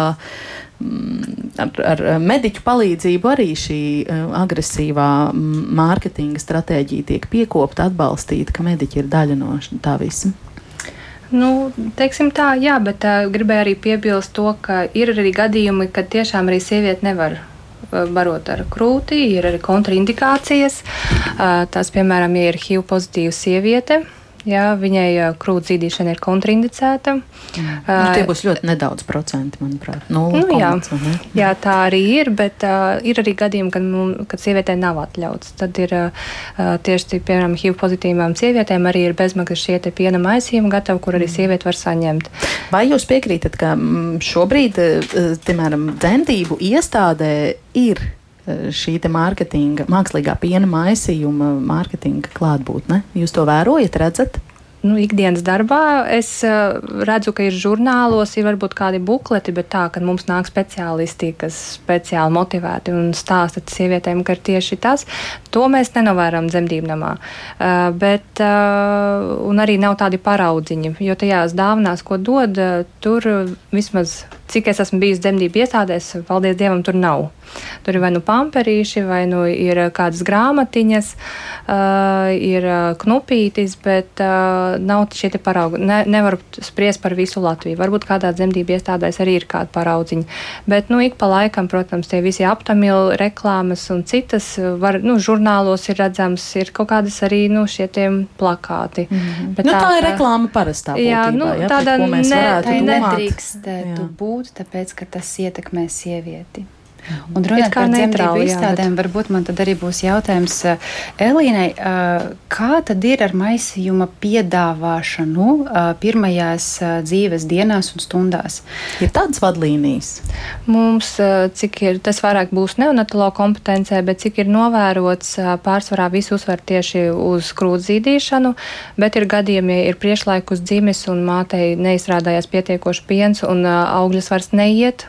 mm, ar, ar mediķu palīdzību arī šī agresīvā mārketinga stratēģija tiek piekopta, atbalstīta, ka mediķi ir daļa no tā visa. Nu, teiksim tā, jā, bet uh, gribēju arī piebilst to, ka ir arī gadījumi, kad tiešām arī sieviete nevar barot ar krūti, ir arī kontraindikācijas. Tās, piemēram, ja ir HIV pozitīva sieviete, Jā, viņai krūts zīdīšana ir kontraindicēta. Mm. Uh, nu, tie būs ļoti nedaudz procenti, manuprāt. Nu, nu, jā. Komats, jā, tā arī ir, bet uh, ir arī gadījumi, kad, kad sievietē nav atļauts. Tad ir uh, tieši, piemēram, HIV pozitīvām sievietēm arī ir bezmaksas šie piena maisījumi gatavi, kur arī mm. sieviete var saņemt. Vai jūs piekrītat, ka šobrīd, piemēram, dzemdību iestādē ir šī mārketinga, mākslīgā piena maisījuma mārketinga klātbūtne. Jūs to vērojat, redzat? nu, ikdienas darbā es uh, redzu, ka ir žurnālos, ir varbūt kādi bukleti, bet tā, ka mums nāk speciālisti, kas speciāli motivēti un stāsta sievietēm, ka ir tieši tas, to mēs nenovērām dzemdību namā. Uh, bet, uh, un arī nav tādi paraudziņi, jo tajās dāvanās, ko dod, tur vismaz, cik es esmu bijis dzemdību iestādēs, paldies Dievam, tur nav. Tur ir vai nu pamperīši, vai nu ir kādas grāmatiņas, uh, ir knupītis, bet uh, nav šie paraugi. Ne, nevaru spriest par visu Latviju. Varbūt kādā dzemdību iestādēs arī ir kāda paraudziņa. Bet, nu, ik pa laikam, protams, tie visi aptamili reklāmas un citas, var, nu, žurnālos ir redzams, ir kaut kādas arī, nu, šie plakāti. Mm -hmm. Bet nu, tā, tā ir reklāma parastā. Jā, būtībā, nu, ja, tāda ne, tā nedrīkstētu būt, tāpēc, ka tas ietekmē sievieti. Un runājot par dzemdību izstādēm, bet... varbūt man tad arī būs jautājums eh, Elīnai, eh, kā tad ir ar maisījuma piedāvāšanu eh, pirmajās dzīves dienās un stundās? Ir tādas vadlīnijas? Mums, cik ir, tas vairāk būs neonatologa kompetencē, bet cik ir novērots, pārsvarā visu uzsver tieši uz krūtzīdīšanu, bet ir gadījumi, ja ir priešlaikus dzimis un mātei neizrādājās pietiekoši piens un augļas vairs neiet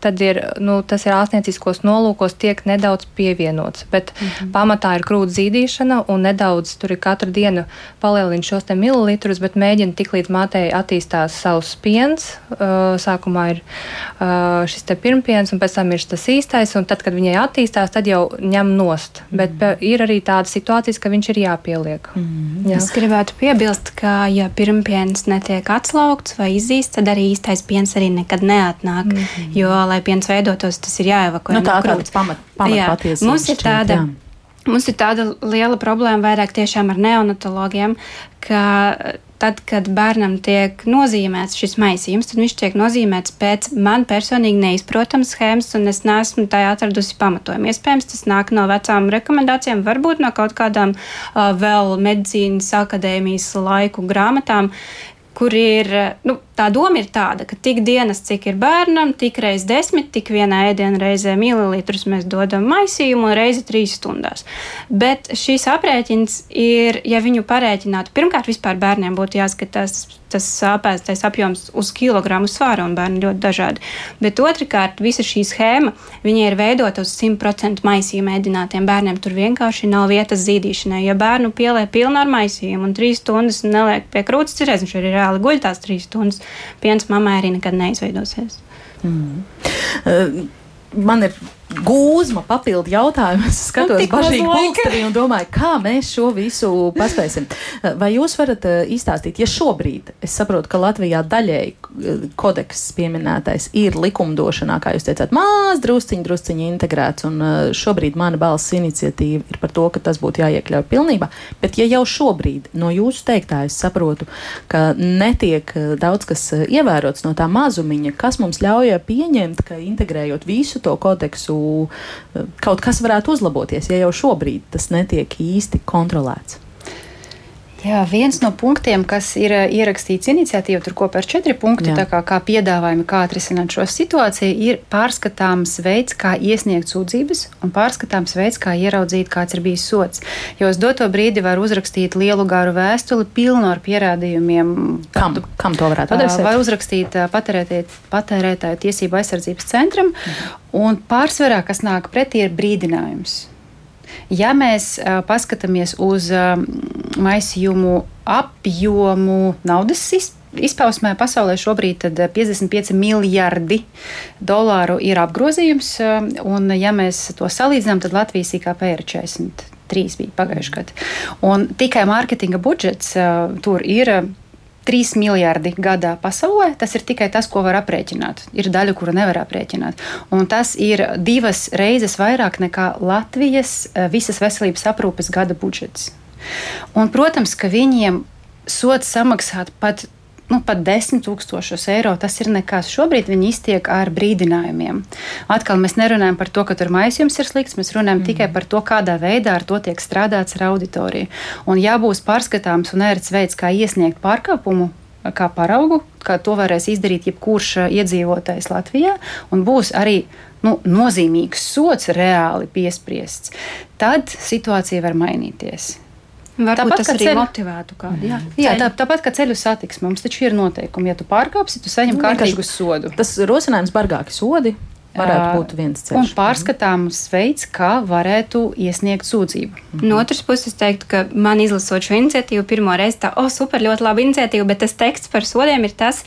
tad ir, nu, tas ir ārstnieciskos nolūkos tiek nedaudz pievienots. Bet mm -hmm. pamatā ir krūts zīdīšana un nedaudz tur ir katru dienu palielina šos te mililitrus, bet mēģina tik līdz mātei attīstās savs piens. Uh, sākumā ir uh, šis te pirmpiens un pēc tam ir tas īstais, un tad, kad viņai attīstās, tad jau ņem nost. Mm -hmm. Bet ir arī tādas situācijas, ka viņš ir jāpieliek. Mm -hmm. Jā. Es gribētu piebilst, ka ja pirmpiens netiek atslaugts vai izīsts, tad arī īstais piens arī nekad neatnāk. Mm -hmm. Jo lai piens veidotos, tas ir jāevakuē. Nu, tā ir no pamat, pamat patiesība. Mums ir tāda. Jā. Mums ir tāda liela problēma vairāk tiešām ar neonatologiem, ka tad, kad bērnam tiek nozīmēts šis maisījums, tad viņš tiek nozīmēts pēc man personīgi neizprotamas schēmas, un es neesmu tajā atradusi pamatojumu. Iespējams, tas nāk no vecām rekomendācijām, varbūt no kaut kādām uh, vēl medicīnas akadēmijas laiku grāmatām, kur ir nu, tā doma ir tāda, ka tik dienas, cik ir bērnam, tik reiz desmit, tik vienā ēdienā reizē mililitrus mēs dodam maisījumu un reizi trīs stundās. Bet šīs aprēķins ir, ja viņu parēķinātu, pirmkārt, vispār bērniem būtu jāskatās tas sāpēstais apjoms uz kilogramu svāra, un bērni ļoti dažādi. Bet otrkārt, visa šī schēma ir veidota uz 100% maisījuma ēdinātiem bērniem. Tur vienkārši nav vietas zīdīšanai. Ja bērnu pielē pilnu ar maisījumu un trīs stundas neliek pie krūtis, cerēsim, viņš arī reāli guļ tās trīs stundas, piens mammai arī nekad neizveidosies. Mm. Uh, man ir gūzma papildu jautājumu. Es skatos nu, bažīgi pulksteri un domāju, kā mēs šo visu paspēsim. Vai jūs varat uh, izstāstīt, ja šobrīd es saprotu, ka Latvijā daļēji uh, kodeks pieminētais ir likumdošanā, kā jūs teicāt, maz drusciņi, drusciņi integrēts, un šobrīd mana balss iniciatīva ir par to, ka tas būtu jāiekļauj pilnībā, bet ja jau šobrīd no jūsu teiktā es saprotu, ka netiek daudz kas ievērots no tā mazumiņa, kas mums ļauj pieņemt, ka integrējot visu to kodeksu Eh, kaut kas varētu uzlaboties, ja jau šobrīd tas netiek īsti kontrolēts. Jā, viens no punktiem, kas ir eh, ierakstīts iniciatīvā, tur kopā ar četri punkti, kā, kā piedāvājumi, kā atrisināt šo situāciju, ir pārskatāms veids, kā iesniegt sūdzības un pārskatāms veids, kā ieraudzīt, kāds ir bijis sots. Jo uz doto brīdi var uzrakstīt lielu garu vēstuli, pilnu ar pierādījumiem. Kam, kam to varētu adresēt? Vai uzrakstīt patērētāju tiesību aizsardzības centram, mhm. un pārsvarā, kas nāk pretī, ir brīdinājums. Ja mēs uh, paskatāmies uz uh, maisījumu apjomu naudas izpētē, izpausmē pasaulē šobrīd 55 miljardi dolāru ir apgrozījums, un ja mēs to salīdzinām, tad Latvijas IKP ir 43 bija pagājušajā gadā. Tikai mārketinga budžets uh, tur ir 3 miljardi gadā pasaulē, tas ir tikai tas, ko var aprēķināt. Ir daļa, kuru nevar aprēķināt. Un tas ir divas reizes vairāk nekā Latvijas eh, visas veselības aprūpes gada budžets. Un, protams, ka viņiem sots samaksāt pat nu, pat 10 tūkstošus eiro. Tas ir nekas. Šobrīd viņi iztiek ar brīdinājumiem. Atkal mēs nerunājam par to, ka tur maisījums ir slikts, mēs runājam mm. tikai par to, kādā veidā ar to tiek strādāts ar auditoriju. Un ja būs pārskatāms un ērts veids, kā iesniegt pārkāpumu kā paraugu, kā to varēs izdarīt jebkurš iedzīvotājs Latvijā, un būs arī nu, nozīmīgs sots reāli piespriests, tad situācija var mainīties. Varbūt tāpat, tas arī ceļu... motivētu kādu. Jā, jā tā, tāpat kā ceļu satiksme. Mums taču ir noteikumi. Ja tu pārkāpsi, tu saņem nu, kārtīgu sodu. Tas rosinājums bargāki sodi varētu būt viens ceļš. Un pārskatāms veids, kā varētu iesniegt sūdzību. Mhm. No otras puses, es teiktu, ka man izlasot šo iniciatīvu, pirmo reizi tā, oh, super, ļoti laba iniciatīva, bet tas teksts par sodiem ir tas,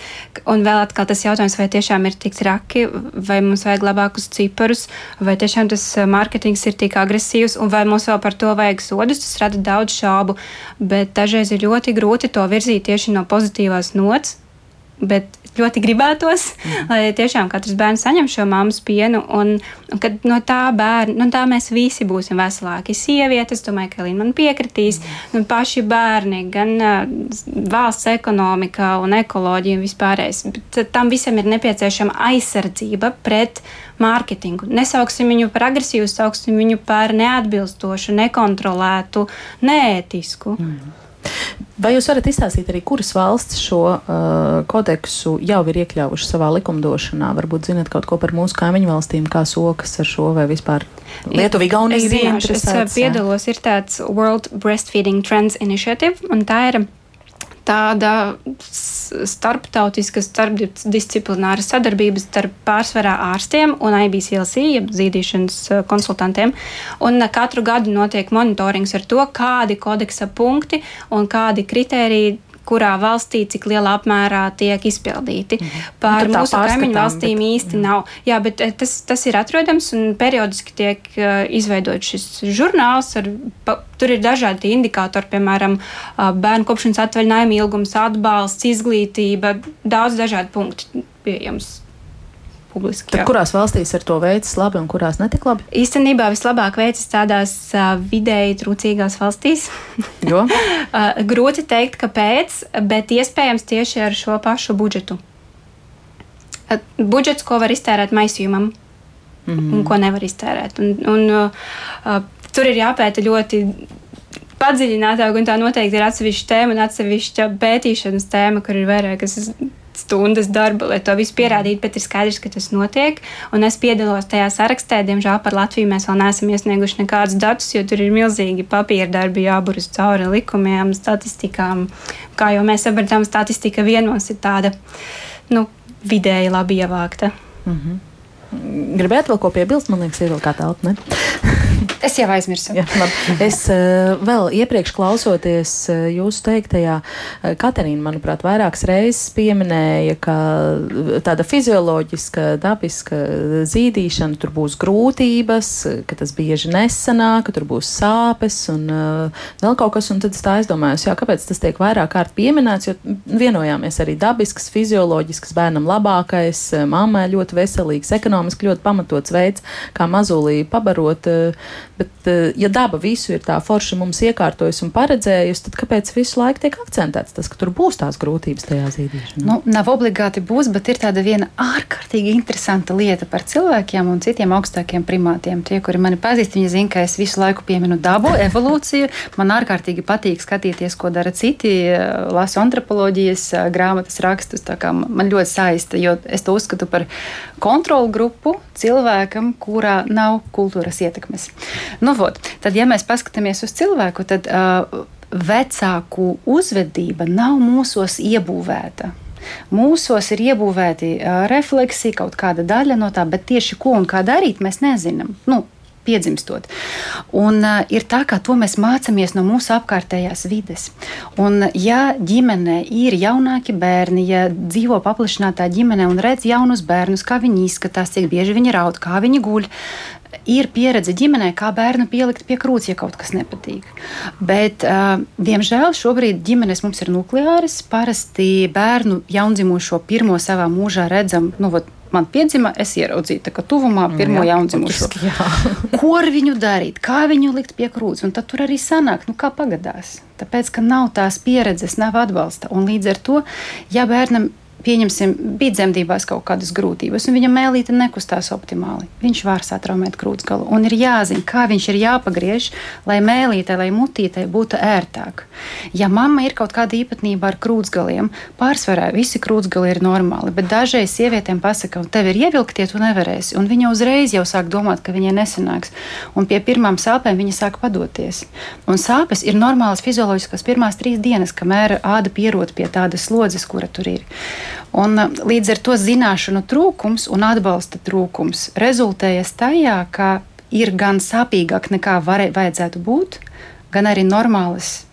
un vēl atkal tas jautājums, vai tiešām ir tik traki, vai mums vajag labākus ciparus, vai tiešām tas mārketings ir tik agresīvs, un vai mums vēl par to vajag sodus, tas rada daudz šaubu, bet dažreiz ir ļoti grūti to virzīt tieši no pozitīvās nots, bet ļoti gribētos, mm. lai tiešām katrs bērns saņem šo mammas pienu, un, un kad no tā bērna, no tā mēs visi būsim veselāki. Sievietes, domāju, ka Līna man piekritīs, mm. un paši bērni, gan valsts ekonomika un ekoloģija un vispārējais. Bet tam visam ir nepieciešama aizsardzība pret mārketingu. Nesauksim viņu par agresīvu, sauksim viņu par neatbilstošu, nekontrolētu, neētisku. Mm. Vai jūs varat izstāstīt arī, kuras valsts šo uh, kodeksu jau ir iekļāvušas savā likumdošanā? Varbūt zinat kaut ko par mūsu kaimiņu valstīm, kā sokas ar šo vai vispār Lietuva, Igaunija? Es, zināšu, es piedalos, ir tāds World Breastfeeding Trends Initiative, un tā ir tāda starptautiska, starpdisciplināra sadarbība starp pārsvarā ārstiem un IBCLC, jeb zīdīšanas eh, konsultantiem. Un eh, katru gadu notiek monitorings ar to, kādi kodeksa punkti un kādi kriteriji kurā valstī cik lielā apmērā tiek izpildīti. Mhm. Par nu, mūsu kaimiņu valstīm bet, īsti jā. nav. Jā, bet eh, tas, tas ir atrodams un periodiski tiek uh, izveidots šis žurnāls. Ar, pa, tur ir dažādi indikātori, piemēram, bērnu kopšanas atvaļinājuma ilgums, atbalsts, izglītība, daudz dažādu punktu pieejams publiski. Tad, kurās valstīs ar to veids labi un kurās netik labi? Īstenībā vislabāk veicas tādās uh, vidēji trūcīgās valstīs. Jo? uh, grūti teikt, kāpēc, bet iespējams tieši ar šo pašu budžetu. Uh, budžets, ko var iztērēt maisījumam. Mm -hmm. Un ko nevar iztērēt. Un, un, uh, tur ir jāpēta ļoti padziļinātāk, un tā noteikti ir atsevišķa tēma un atsevišķa pētīšanas tēma, kur ir vairākas stundas darba, lai to visu pierādītu, bet ir skaidrs, ka tas notiek. Un es piedalos tajā sarakstā. Diemžēl par Latviju mēs vēl neesam iesnieguši nekādus datus, jo tur ir milzīgi papīra darbi jāburas cauri likumiem, statistikām. Kā jau mēs saprotam, statistika vienos ir tāda nu, vidēji labi ievākta. Mm -hmm. Gribētu vēl ko piebilst, man liekas, ir vēl kā telpa. Es jau aizmirsu. Jā, labi. es uh, vēl iepriekš klausoties uh, jūsu teiktajā, uh, Katerīna, manuprāt, vairākas reizes pieminēja, ka tāda fizioloģiska, dabiska zīdīšana tur būs grūtības, ka tas bieži nesanāk, ka tur būs sāpes un vēl kaut kas. Un tad es tā aizdomājos, jā, kāpēc tas tiek vairāk kārt pieminēts, jo vienojāmies arī dabisks, fizioloģisks, bērnam labākais, mammai ļoti veselīgs, ekonomiski ļoti pamatots veids, kā mazulī pabarot. Uh, Bet, eh, ja daba visu ir tā forši mums iekārtojusi un paredzējusi, tad kāpēc visu laiku tiek akcentēts tas, ka tur būs tās grūtības tajā zīdīšanā? Nu, nav obligāti būs, bet ir tāda viena ārkārtīgi interesanta lieta par cilvēkiem un citiem augstākiem primātiem. Tie, kuri mani pazīst, viņi zina, ka es visu laiku pieminu dabu, evolūciju. Man ārkārtīgi patīk skatīties, ko dara citi, eh, lasu antropoloģijas eh, grāmatas rakstus. Man ļoti saista, jo es to uzskatu par kontrolu grupu cilvēkam, kurā nav kultūras ietekmes. Nu, vod, tad, ja mēs paskatāmies uz cilvēku, tad uh, vecāku uzvedība nav mūsos iebūvēta. Mūsos ir iebūvēti uh, refleksi, kaut kāda daļa no tā, bet tieši ko un kā darīt, mēs nezinām. Nu, piedzimstot. Un, uh, ir tā, ka to mēs mācāmies no mūsu apkārtējās vides. Un, ja ģimenē ir jaunāki bērni, ja dzīvo paplašinātā ģimenē un redz jaunus bērnus, kā viņi izskatās, cik bieži viņi raud, kā viņi guļ, ir pieredze ģimenē, kā bērnu pielikt pie krūts, ja kaut kas nepatīk. Bet, uh, diemžēl, šobrīd ģimenes mums ir nukleāras. Parasti bērnu jaundzimušo pirmo savā mūžā redzam. Nu, vat, man piedzima, es ieraudzīju tā, tuvumā pirmo jaundzimušo. Ko ar viņu darīt, kā viņu likt pie krūts? Un tad tur arī sanāk, nu, kā pagadās. Tāpēc, ka nav tās pieredzes, nav atbalsta. Un līdz ar to, ja bērnam pieņemsim, bija dzemdībās kaut kādas grūtības, un viņa mēlīte nekustās optimāli. Viņš var satraumēt krūtsgalu, un ir jāzina, kā viņš ir jāpagriež, lai mēlītei, lai mutītei būtu ērtāk. Ja mamma ir kaut kāda īpatnība ar krūtsgaliem, pārsvarā visi krūtsgali ir normāli, bet dažreiz sievietēm pasaka, tev ir ievilktie, tu nevarēsi, un viņa uzreiz jau sāk domāt, ka viņai nesanāks, un pie pirmām sāpēm viņa sāk padoties. Un sāpes ir normālas fizioloģiskas pirmās trīs dienas, kamēr āda pierod pie tādas slodzes, kura tur ir. Un, uh, līdz ar to zināšanu trūkums un atbalsta trūkums rezultējas tajā, ka ir gan sāpīgāk nekā varē, vajadzētu būt, gan arī normālas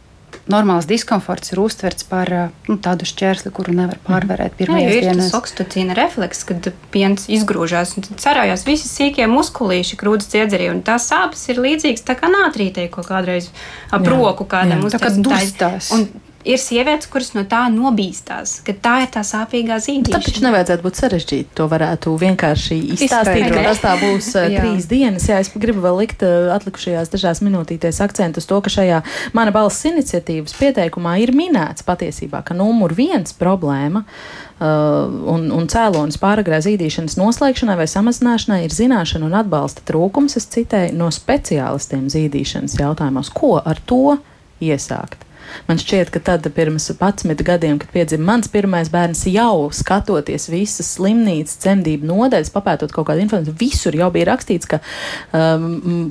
normāls diskomforts ir uztverts par uh, nu, tādu šķērsli, kuru nevar pārvarēt pirmajās Jā, dienās. Tas ir oksitocīna refleks, kad piens izgrūžās un cerējās visi sīkie muskulīši, krūtis dziedzerī, tās sāpes ir līdzīgas tā kā nātrītei, ko kādreiz ap roku kādam uztaisīt. Tā kā dustās. Un ir sievietes, kuras no tā nobīstās, ka tā ir tā sāpīgā zīme. Tāpēc nevajadzētu būt sarežģīti. To varētu vienkārši izstāstīt, tas tā būs uh, trīs dienas. Jā, es gribu vēl likt uh, atlikušajās dažās minūtītēs akcentu uz to, ka šajā mana balss iniciatīvas pieteikumā ir minēts patiesībā, ka numur viens problēma. Uh, un, un cēlonis pāragrā zīdīšanas noslēgšanai vai samazināšanai ir zināšana un atbalsta trūkums, es citēju, no speciālistiem zīdīšanas jautājumos. Ko ar to iesākt? Man šķiet, ka tad pirms 11 gadiem, kad piedzima mans pirmais bērns, jau skatoties visas slimnīcas, cemdību nodaļas, papētot kaut kādu informāciju, visur jau bija rakstīts, ka um,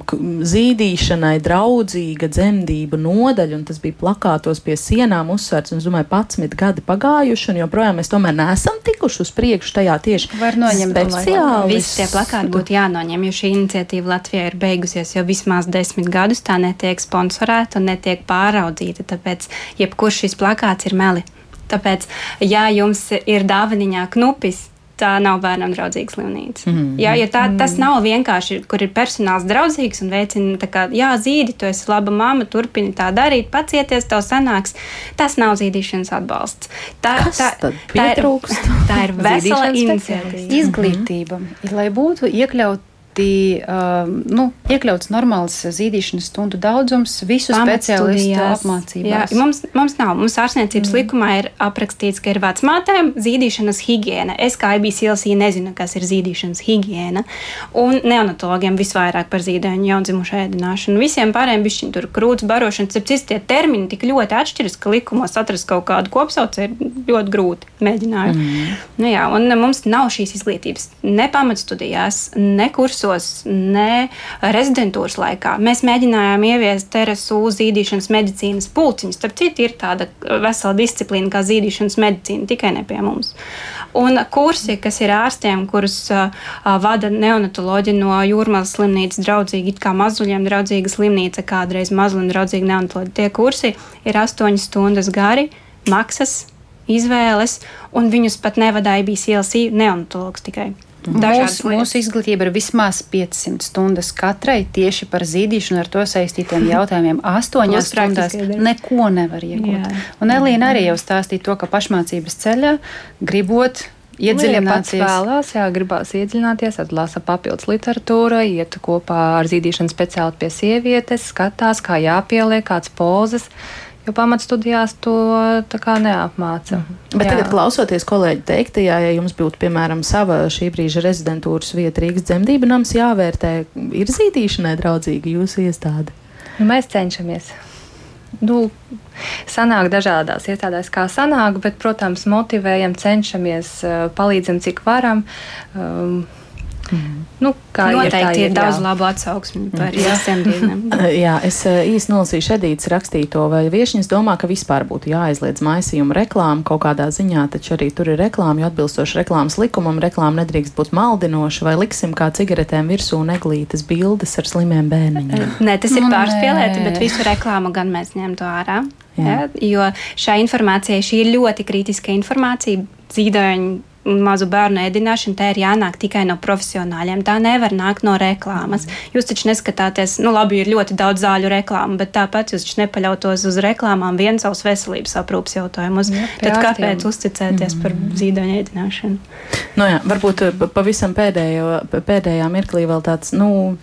zīdīšanai draudzīga dzemdību nodaļa, un tas bija plakātos pie sienām uzsvērts, un es domāju, 11 gadi pagājuši, un joprojām mēs tomēr neesam tikuši uz priekšu tajā tieši Var noņemt speciāli. Visi tie plakāti būtu jānoņem, jo šī iniciatīva Latvijā ir beigusies jau vismaz desmit gadus, tā netiek sponsorēta un netiek pāraudzīta. Tāpēc tāpēc jebkurš šis plakāts ir meli. Tāpēc, ja jums ir dāvaniņā knupis, tā nav bērnam draudzīga slimnīca. Mm. Jā, ja tā, tas mm. nav vienkārši, kur ir personāls draudzīgs un veicina, kā, jā, zīdi, tu esi laba mamma, turpini tā darīt, pacieties, tev sanāks. Tas nav zīdīšanas atbalsts. Tā, tā, tā, tā, ir, tā ir vesela iniciatīva. Izglītība, mm. lai būtu iekļaut obligāti uh, nu, iekļauts normāls zīdīšanas stundu daudzums visu speciālistu apmācībās. Jā, mums, mums nav. Mums ārstniecības mm. likumā ir aprakstīts, ka ir vecmātēm zīdīšanas higiēna. Es kā IBCLC nezinu, kas ir zīdīšanas higiēna. Un neonatologiem visvairāk par zīdaiņu jaundzimušu ēdināšanu. Visiem pārējiem bišķiņ tur krūts barošana. Cits tie termini tik ļoti atšķiras, ka likumos atrast kaut kādu kopsauci ir ļoti grūti. Mēģināju. Mm. Nu, jā, un mums nav šīs izglītības ne pamatstudijās, ne kursos, ne rezidentūras laikā. Mēs mēģinājām ieviest TRSU zīdīšanas medicīnas pulciņus. Starp citu, ir tāda vesela disciplīna kā zīdīšanas medicīna, tikai ne pie mums. Un kursi, kas ir ārstiem, kurus uh, vada neonatoloģi no jūrmālas slimnīcas, draudzīgi, it kā mazuļiem draudzīga slimnīca, kādreiz mazlim draudzīga neonatoloģi. Tie kursi ir astoņas stundas gari, maksas, izvēles, un viņus pat nevadāja BCLC neonatologs tikai. Mūsu, mūsu izglītība ir vismaz 500 stundas katrai tieši par zīdīšanu ar to saistītiem jautājumiem. Astoņās stundās neko nevar iegūt. Jā. Un Elīna arī jau stāstīja to, ka pašmācības ceļā gribot iedziļināties. Ja vēlās, jā, gribās iedziļināties, atlasa papildus literatūra, iet kopā ar zīdīšanu speciāli pie sievietes, skatās, kā jāpieliek, kāds pozas jo pamatstudijās to neapmāca. Mm -hmm. Bet Jā. tagad, klausoties kolēģi teiktajā, ja jums būtu, piemēram, sava šī brīža rezidentūras vieta Rīgas dzemdību nams jāvērtē, ir zīdīšanai draudzīga jūsu iestāde? Nu, mēs cenšamies. Nu, sanāk dažādās iestādēs, kā sanāk, bet, protams, motivējam, cenšamies, palīdzam, cik varam. Um, Mm. Nu, kā Noteikti ir, ir daudz jā. labu atsauksmi par visiem dienām. jā, es eh, īsti nolasīšu Edītas rakstīto, vai viešņas domā, ka vispār būtu jāaizliedz maisījuma reklāma kaut kādā ziņā, taču arī tur ir reklāma, jo atbilstoši reklāmas likumam reklāma nedrīkst būt maldinoša, vai liksim kā cigaretēm virsū neglītas bildes ar slimiem bērniņiem. Nē, tas ir pārspīlēti, bet visu reklāmu gan mēs ņemtu ārā. Jā. Ja, jo šā informācija, šī ir ļoti kritiska informācija. Zīdaiņu mazu bērnu ēdināšana, tā ir jānāk tikai no profesionāļiem. Tā nevar nākt no reklāmas. Jūs taču neskatāties, nu, labi, ir ļoti daudz zāļu reklāmu, bet tāpat jūs taču nepaļautos uz reklāmām vien savus veselības aprūpas jautājumus. Jā, Tad kāpēc uzticēties mm. par zīdoņu ēdināšanu? Nu jā, varbūt eh, pavisam pēdējo, pēdējā mirklī vēl tāds, nu,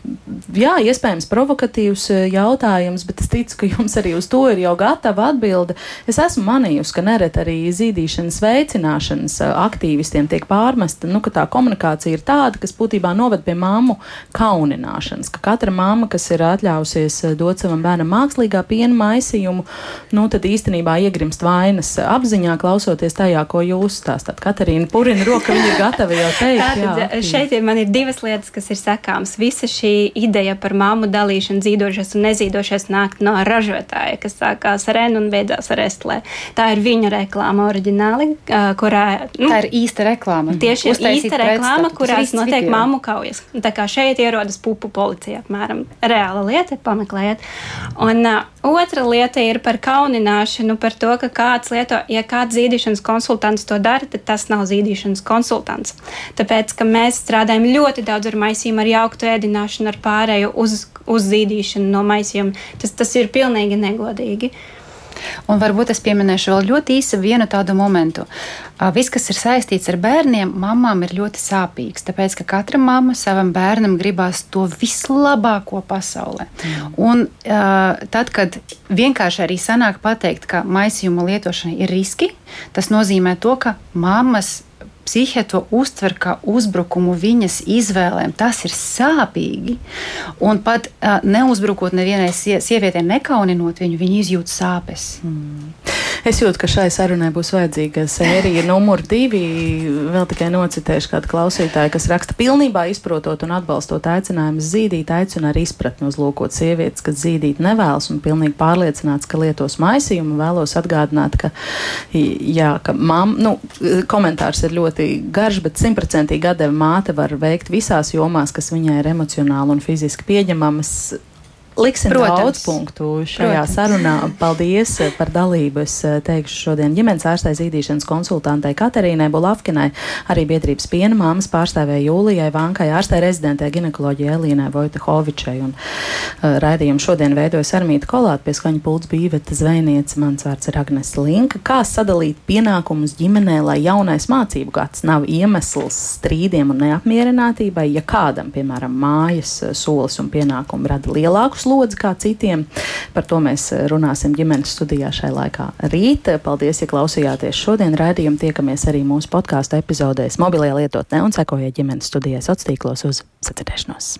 jā, iespējams provokatīvs eh, jautājums, bet es ticu, ka jums arī uz to ir jau gatava atbilde. Es esmu manījusi, ka neret arī zīdīšanas veicināšanas eh, aktīvisti speciālistiem tiek pārmesta, nu, ka tā komunikācija ir tāda, kas būtībā noved pie māmu kaunināšanas. Ka katra māma, kas ir atļausies eh, dot savam bērnam mākslīgā piena maisījumu, nu, tad īstenībā iegrimst vainas apziņā, klausoties tajā, ko jūs stāstāt. Katarīna Purina roka, viņa ir gatava jau teikt. Tātad, jā, šeit ir, man ir divas lietas, kas ir sakāms. Visa šī ideja par māmu dalīšanu zīdošas un nezīdošas nāk no ražotāja, kas sākās ar N un beidzās ar Estlē. Tā ir viņa reklāma oriģināli, kurā. Nu, tā ir īsta reklāma. Tieši īsta reklāma, kurās notiek mammu kaujas. Tā kā šeit ierodas pupu policija, apmēram reāla lieta, pameklējiet. Un uh, otra lieta ir par kaunināšanu, par to, ka kāds lieto, ja kāds zīdīšanas konsultants to dara, tad tas nav zīdīšanas konsultants. Tāpēc, ka mēs strādājam ļoti daudz ar maisīm, ar jauktu ēdināšanu, ar pārēju uz, uz zīdīšanu no maisījuma, tas, tas ir pilnīgi negodīgi. Un varbūt es pieminēšu vēl ļoti īsi vienu tādu momentu. Viss, kas ir saistīts ar bērniem, mamām ir ļoti sāpīgs. Tāpēc, ka katra mamma savam bērnam gribās to vislabāko pasaulē. Mm. Un tad, kad vienkārši arī sanāk pateikt, ka maisījuma lietošana ir riski, tas nozīmē to, ka mammas psihe to uztver kā uzbrukumu viņas izvēlēm. Tas ir sāpīgi. Un pat uh, neuzbrukot nevienai sievietei, nekauninot viņu, viņi izjūt sāpes. Mm. Es jūtu, ka šai sarunai būs vajadzīga sērija numur divi. Vēl tikai nocitēšu kādu klausītāju, kas raksta pilnībā izprotot un atbalstot aicinājumu zīdīt, aicina arī izpratni uzlūkot sievietes, kas zīdīt nevēlas un pilnīgi pārliecināts, ka lietos maisījumu. Vēlos atgādināt, ka, jā, ka mam, nu, komentārs ir ļoti garš, bet simtprocentīgi atdeva māte var veikt visās jomās, kas viņai ir emocionāli un fiziski pieņemamas Liksim Protams. daudz punktu šajā Protams. sarunā. Paldies par dalību. Es teikšu šodien ģimenes ārstē zīdīšanas konsultantei Katerīnai Bulavkinai, arī biedrības piena māmas pārstāvēja Jūlijai Vankai, ārstē rezidentē ginekoloģijai Elīnai Vojtehovičai. Un uh, raidījumu šodien veidojas Armīta Kolāta, pie skaņa pults Bīveta Zvejniece, mans vārds ir Agnes Linka. Kā sadalīt pienākumus ģimenē, lai jaunais mācību gads nav iemesls strīdiem un neapmierinātībai, ja kādam, piemēram, mājas solis un pienākumi rada lielākus slodzi kā citiem. Par to mēs eh, runāsim ģimenes studijā šai laikā rīt. Paldies, ja klausījāties šodien raidījumu. Tiekamies arī mūsu podkāstu epizodēs mobilajā lietotnē un sekojiet ģimenes studijai sociālos tīklos uz sacirdēšanos.